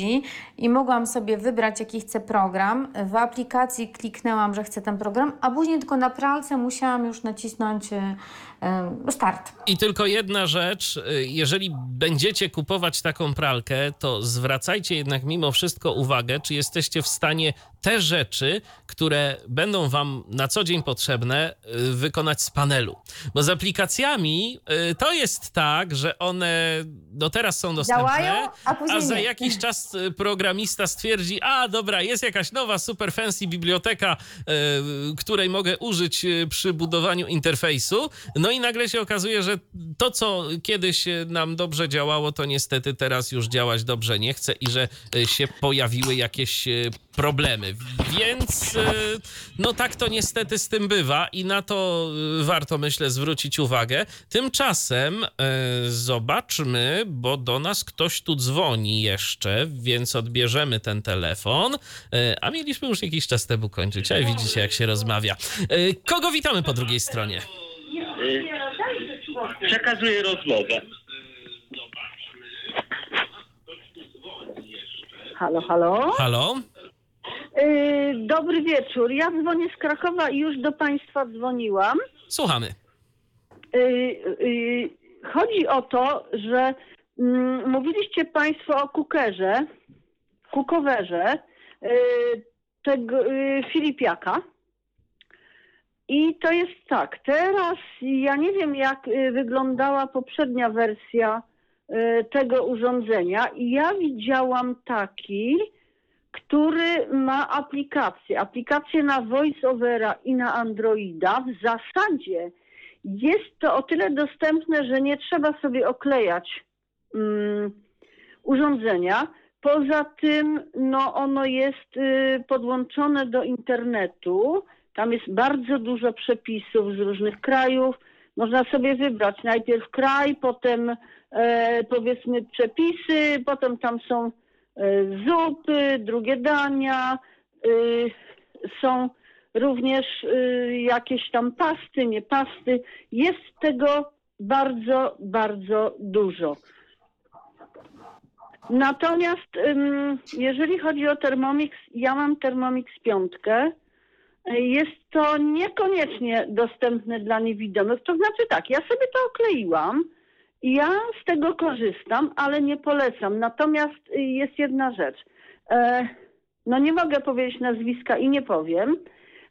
i mogłam sobie wybrać, jaki chcę program. W aplikacji kliknęłam, że chcę ten program, a później tylko na pralce musiałam już nacisnąć y, y, start. I tylko jedna rzecz, jeżeli będziecie kupować taką pralkę, to zwracajcie jednak mimo wszystko uwagę, czy jesteście w stanie te rzeczy, które będą Wam na co dzień potrzebne, y, wykonać z panelu. Bo z aplikacjami y, to jest tak, że one do teraz są dostępne, Działają, a później za nie. jakiś czas y, programista stwierdzi, a dobra, jest jakaś nowa super fancy biblioteka, której mogę użyć przy budowaniu interfejsu. No i nagle się okazuje, że to, co kiedyś nam dobrze działało, to niestety teraz już działać dobrze nie chce i że się pojawiły jakieś problemy. Więc y, no tak to niestety z tym bywa i na to y, warto myślę zwrócić uwagę. Tymczasem y, zobaczmy, bo do nas ktoś tu dzwoni jeszcze, więc odbierzemy ten telefon, a mieliśmy już jakiś czas temu kończyć. Ale widzicie jak się rozmawia. Kogo witamy po drugiej stronie? Przekazuję rozmowę. Halo, halo. Halo? Yy, dobry wieczór. Ja dzwonię z Krakowa i już do Państwa dzwoniłam. Słuchamy. Yy, yy, chodzi o to, że mm, mówiliście Państwo o kukerze, kukowerze tego Filipiaka. I to jest tak, teraz ja nie wiem jak wyglądała poprzednia wersja tego urządzenia i ja widziałam taki, który ma aplikację. Aplikację na VoiceOvera i na Androida. W zasadzie jest to o tyle dostępne, że nie trzeba sobie oklejać mm, urządzenia. Poza tym no, ono jest y, podłączone do internetu. Tam jest bardzo dużo przepisów z różnych krajów. Można sobie wybrać najpierw kraj, potem e, powiedzmy przepisy, potem tam są zupy, drugie dania, y, są również y, jakieś tam pasty, nie pasty. Jest tego bardzo, bardzo dużo. Natomiast jeżeli chodzi o Thermomix, ja mam Thermomix piątkę. Jest to niekoniecznie dostępne dla niewidomych. To znaczy tak, ja sobie to okleiłam ja z tego korzystam, ale nie polecam. Natomiast y, jest jedna rzecz. E, no nie mogę powiedzieć nazwiska i nie powiem,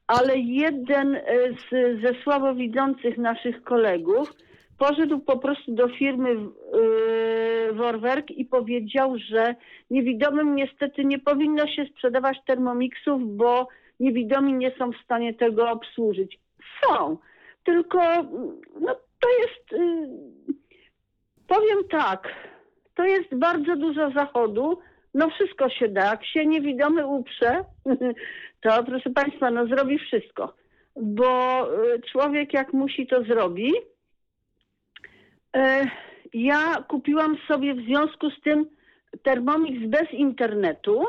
ale jeden e, z, ze słabowidzących naszych kolegów poszedł po prostu do firmy yy, Vorwerk i powiedział, że niewidomym niestety nie powinno się sprzedawać termomixów, bo niewidomi nie są w stanie tego obsłużyć. Są, tylko no, to jest, powiem tak, to jest bardzo dużo zachodu, no wszystko się da. Jak się niewidomy uprze, to proszę Państwa, no zrobi wszystko. Bo y, człowiek jak musi, to zrobi. E, Ja kupiłam sobie w związku z tym Thermomix bez internetu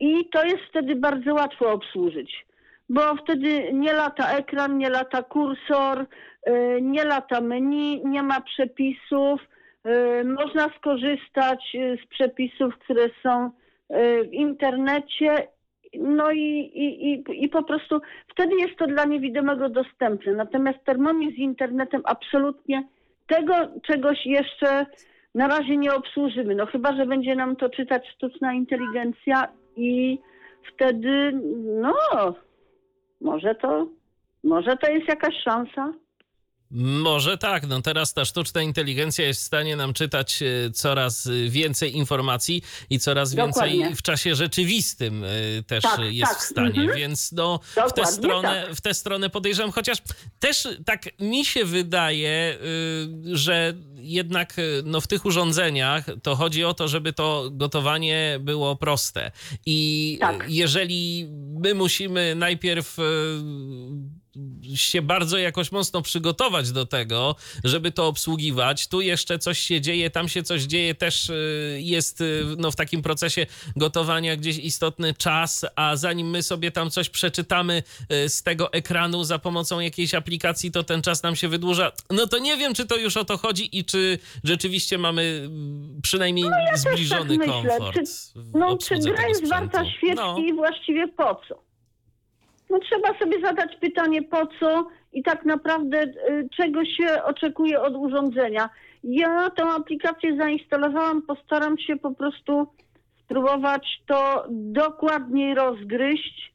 i to jest wtedy bardzo łatwo obsłużyć, bo wtedy nie lata ekran, nie lata kursor, e, nie lata menu, nie ma przepisów. E, Można skorzystać e, z przepisów, które są w internecie no i, i, i, i po prostu wtedy jest to dla niewidomego dostępne. Natomiast Thermomix z internetem absolutnie tego czegoś jeszcze na razie nie obsłużymy. No chyba, że będzie nam to czytać sztuczna inteligencja i wtedy, no, może to, może to jest jakaś szansa. Może tak, no teraz ta sztuczna inteligencja jest w stanie nam czytać e, coraz e, więcej informacji i coraz więcej Dokładnie. w czasie rzeczywistym e, też Tak, jest tak, w stanie, mhm. więc no w tę stronę, tak. w tę stronę podejrzewam, chociaż też tak mi się wydaje, y, że jednak no, w tych urządzeniach to chodzi o to, żeby to gotowanie było proste i Tak. jeżeli my musimy najpierw się bardzo jakoś mocno przygotować do tego, żeby to obsługiwać. Tu jeszcze coś się dzieje, tam się coś dzieje, też y, jest y, no, w takim procesie gotowania gdzieś istotny czas, a zanim my sobie tam coś przeczytamy y, z tego ekranu za pomocą jakiejś aplikacji, to ten czas nam się wydłuża. No to nie wiem, czy to już o to chodzi i czy rzeczywiście mamy mm, przynajmniej zbliżony tak myślę. komfort. Czy- No, czy gra jest warta świeczki No. i właściwie po co? No trzeba sobie zadać pytanie po co i tak naprawdę y, czego się oczekuje od urządzenia. Ja tę aplikację zainstalowałam, postaram się po prostu spróbować to dokładniej rozgryźć.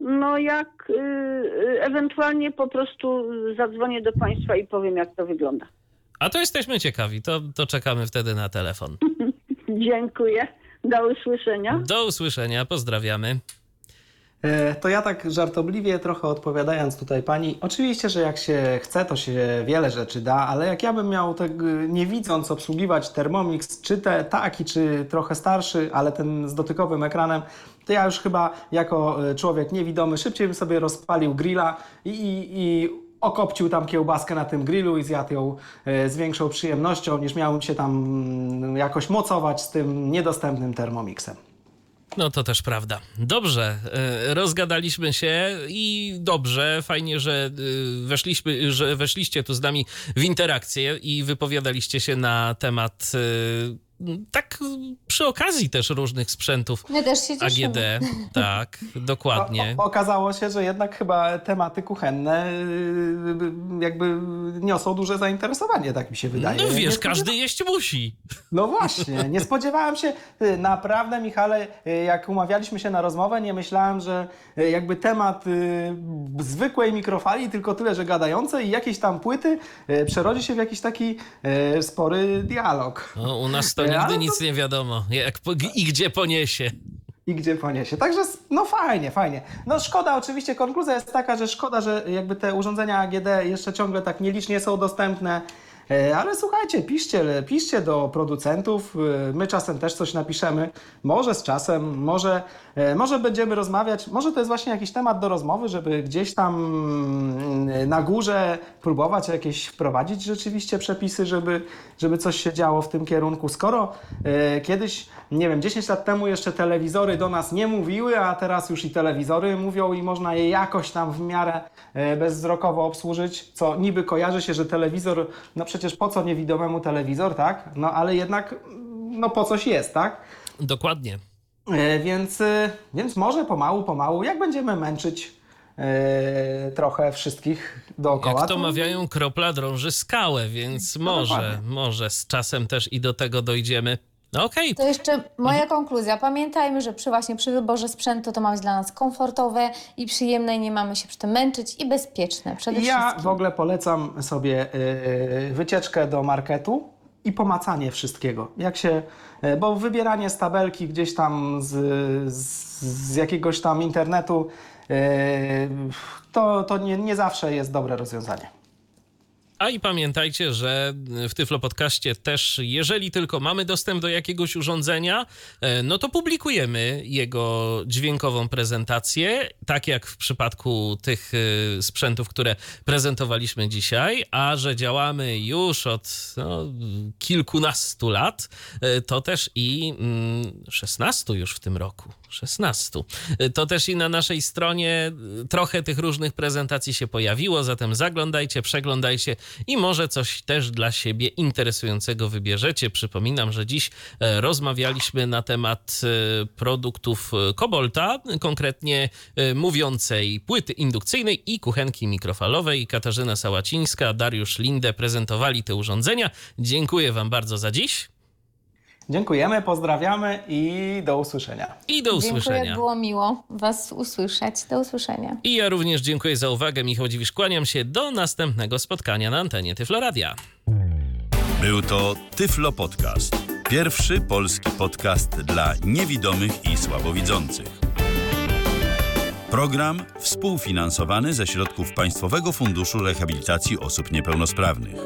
No jak y, y, ewentualnie po prostu zadzwonię do Państwa i powiem jak to wygląda. A to jesteśmy ciekawi, to, to czekamy wtedy na telefon. Dziękuję. Do usłyszenia. Do usłyszenia, pozdrawiamy. E, To ja tak żartobliwie trochę odpowiadając tutaj pani, oczywiście, że jak się chce, to się wiele rzeczy da, ale jak ja bym miał tak y, nie widząc obsługiwać Thermomix, czy te taki, czy trochę starszy, ale ten z dotykowym ekranem, to ja już chyba jako y, człowiek niewidomy szybciej bym sobie rozpalił grilla i, i, i okopcił tam kiełbaskę na tym grillu i zjadł ją z większą przyjemnością, niż miałbym się tam mm, jakoś mocować z tym niedostępnym Thermomixem. No to też prawda. Dobrze, e, rozgadaliśmy się i dobrze, fajnie, że e, weszliśmy, że weszliście tu z nami w interakcję i wypowiadaliście się na temat e, tak przy okazji też różnych sprzętów My też się cieszymy. AGD. Tak, dokładnie. O, o, okazało się, że jednak chyba tematy kuchenne yy, jakby niosą duże zainteresowanie, tak mi się wydaje. No wiesz, każdy jeść musi. No właśnie, nie spodziewałem się, y, naprawdę Michale, y, jak umawialiśmy się na rozmowę, nie myślałem, że y, jakby temat y, zwykłej mikrofali, tylko tyle, że gadającej i jakieś tam płyty y, przerodzi się w jakiś taki y, spory dialog. No, u nas to Nigdy to- nic nie wiadomo, jak, po- i gdzie poniesie. i gdzie poniesie. Także no fajnie, fajnie. No szkoda oczywiście, konkluzja jest taka, że szkoda, że jakby te urządzenia AGD jeszcze ciągle tak nielicznie są dostępne. E, Ale słuchajcie, piszcie, piszcie do producentów, e, my czasem też coś napiszemy, może z czasem, może, e, może będziemy rozmawiać, może to jest właśnie jakiś temat do rozmowy, żeby gdzieś tam mm, na górze próbować jakieś wprowadzić rzeczywiście przepisy, żeby, żeby coś się działo w tym kierunku. Skoro kiedyś, nie wiem, 10 lat temu jeszcze telewizory do nas nie mówiły, a teraz już i telewizory mówią i można je jakoś tam w miarę bezwzrokowo obsłużyć, co niby kojarzy się, że telewizor, no przecież po co niewidomemu telewizor, tak? No ale jednak, no po coś jest, tak? Dokładnie. E, Więc, e, więc może pomału, pomału, jak będziemy męczyć e, trochę wszystkich dookoła. Jak to mawiają, kropla drąży skałę, więc może, dokładnie. może z czasem też i do tego dojdziemy. No Okej, To jeszcze moja konkluzja. Pamiętajmy, że przy właśnie przy wyborze sprzętu to ma być dla nas komfortowe i przyjemne, i nie mamy się przy tym męczyć i bezpieczne przede Ja wszystkim. w ogóle polecam sobie e, wycieczkę do marketu i pomacanie wszystkiego. Jak się, e, bo wybieranie z tabelki gdzieś tam z, z, z jakiegoś tam internetu e, to, to nie, nie zawsze jest dobre rozwiązanie. A i pamiętajcie, że w Tyflo Podcaście też, jeżeli tylko mamy dostęp do jakiegoś urządzenia, e, no to publikujemy jego dźwiękową prezentację, tak jak w przypadku tych e, sprzętów, które prezentowaliśmy dzisiaj, a że działamy już od no, kilkunastu lat, e, to też i mm, 16 już w tym roku. 16. E, To też i na naszej stronie e, trochę tych różnych prezentacji się pojawiło, zatem zaglądajcie, przeglądajcie i może coś też dla siebie interesującego wybierzecie. Przypominam, że dziś e, rozmawialiśmy na temat e, produktów e, Kobolta, konkretnie mówiącej płyty indukcyjnej i kuchenki mikrofalowej. Katarzyna Sałacińska, Dariusz Linde prezentowali te urządzenia. Dziękuję Wam bardzo za dziś Dziękujemy, pozdrawiamy i do usłyszenia. i do usłyszenia. Dziękuję, było miło Was usłyszeć. Do usłyszenia. I ja również dziękuję za uwagę. Michał Dziwisz, kłaniam się do następnego spotkania na antenie Tyfloradia. Był to Tyflo Podcast. Pierwszy polski podcast dla niewidomych i słabowidzących. Program współfinansowany ze środków Państwowego Funduszu Rehabilitacji Osób Niepełnosprawnych.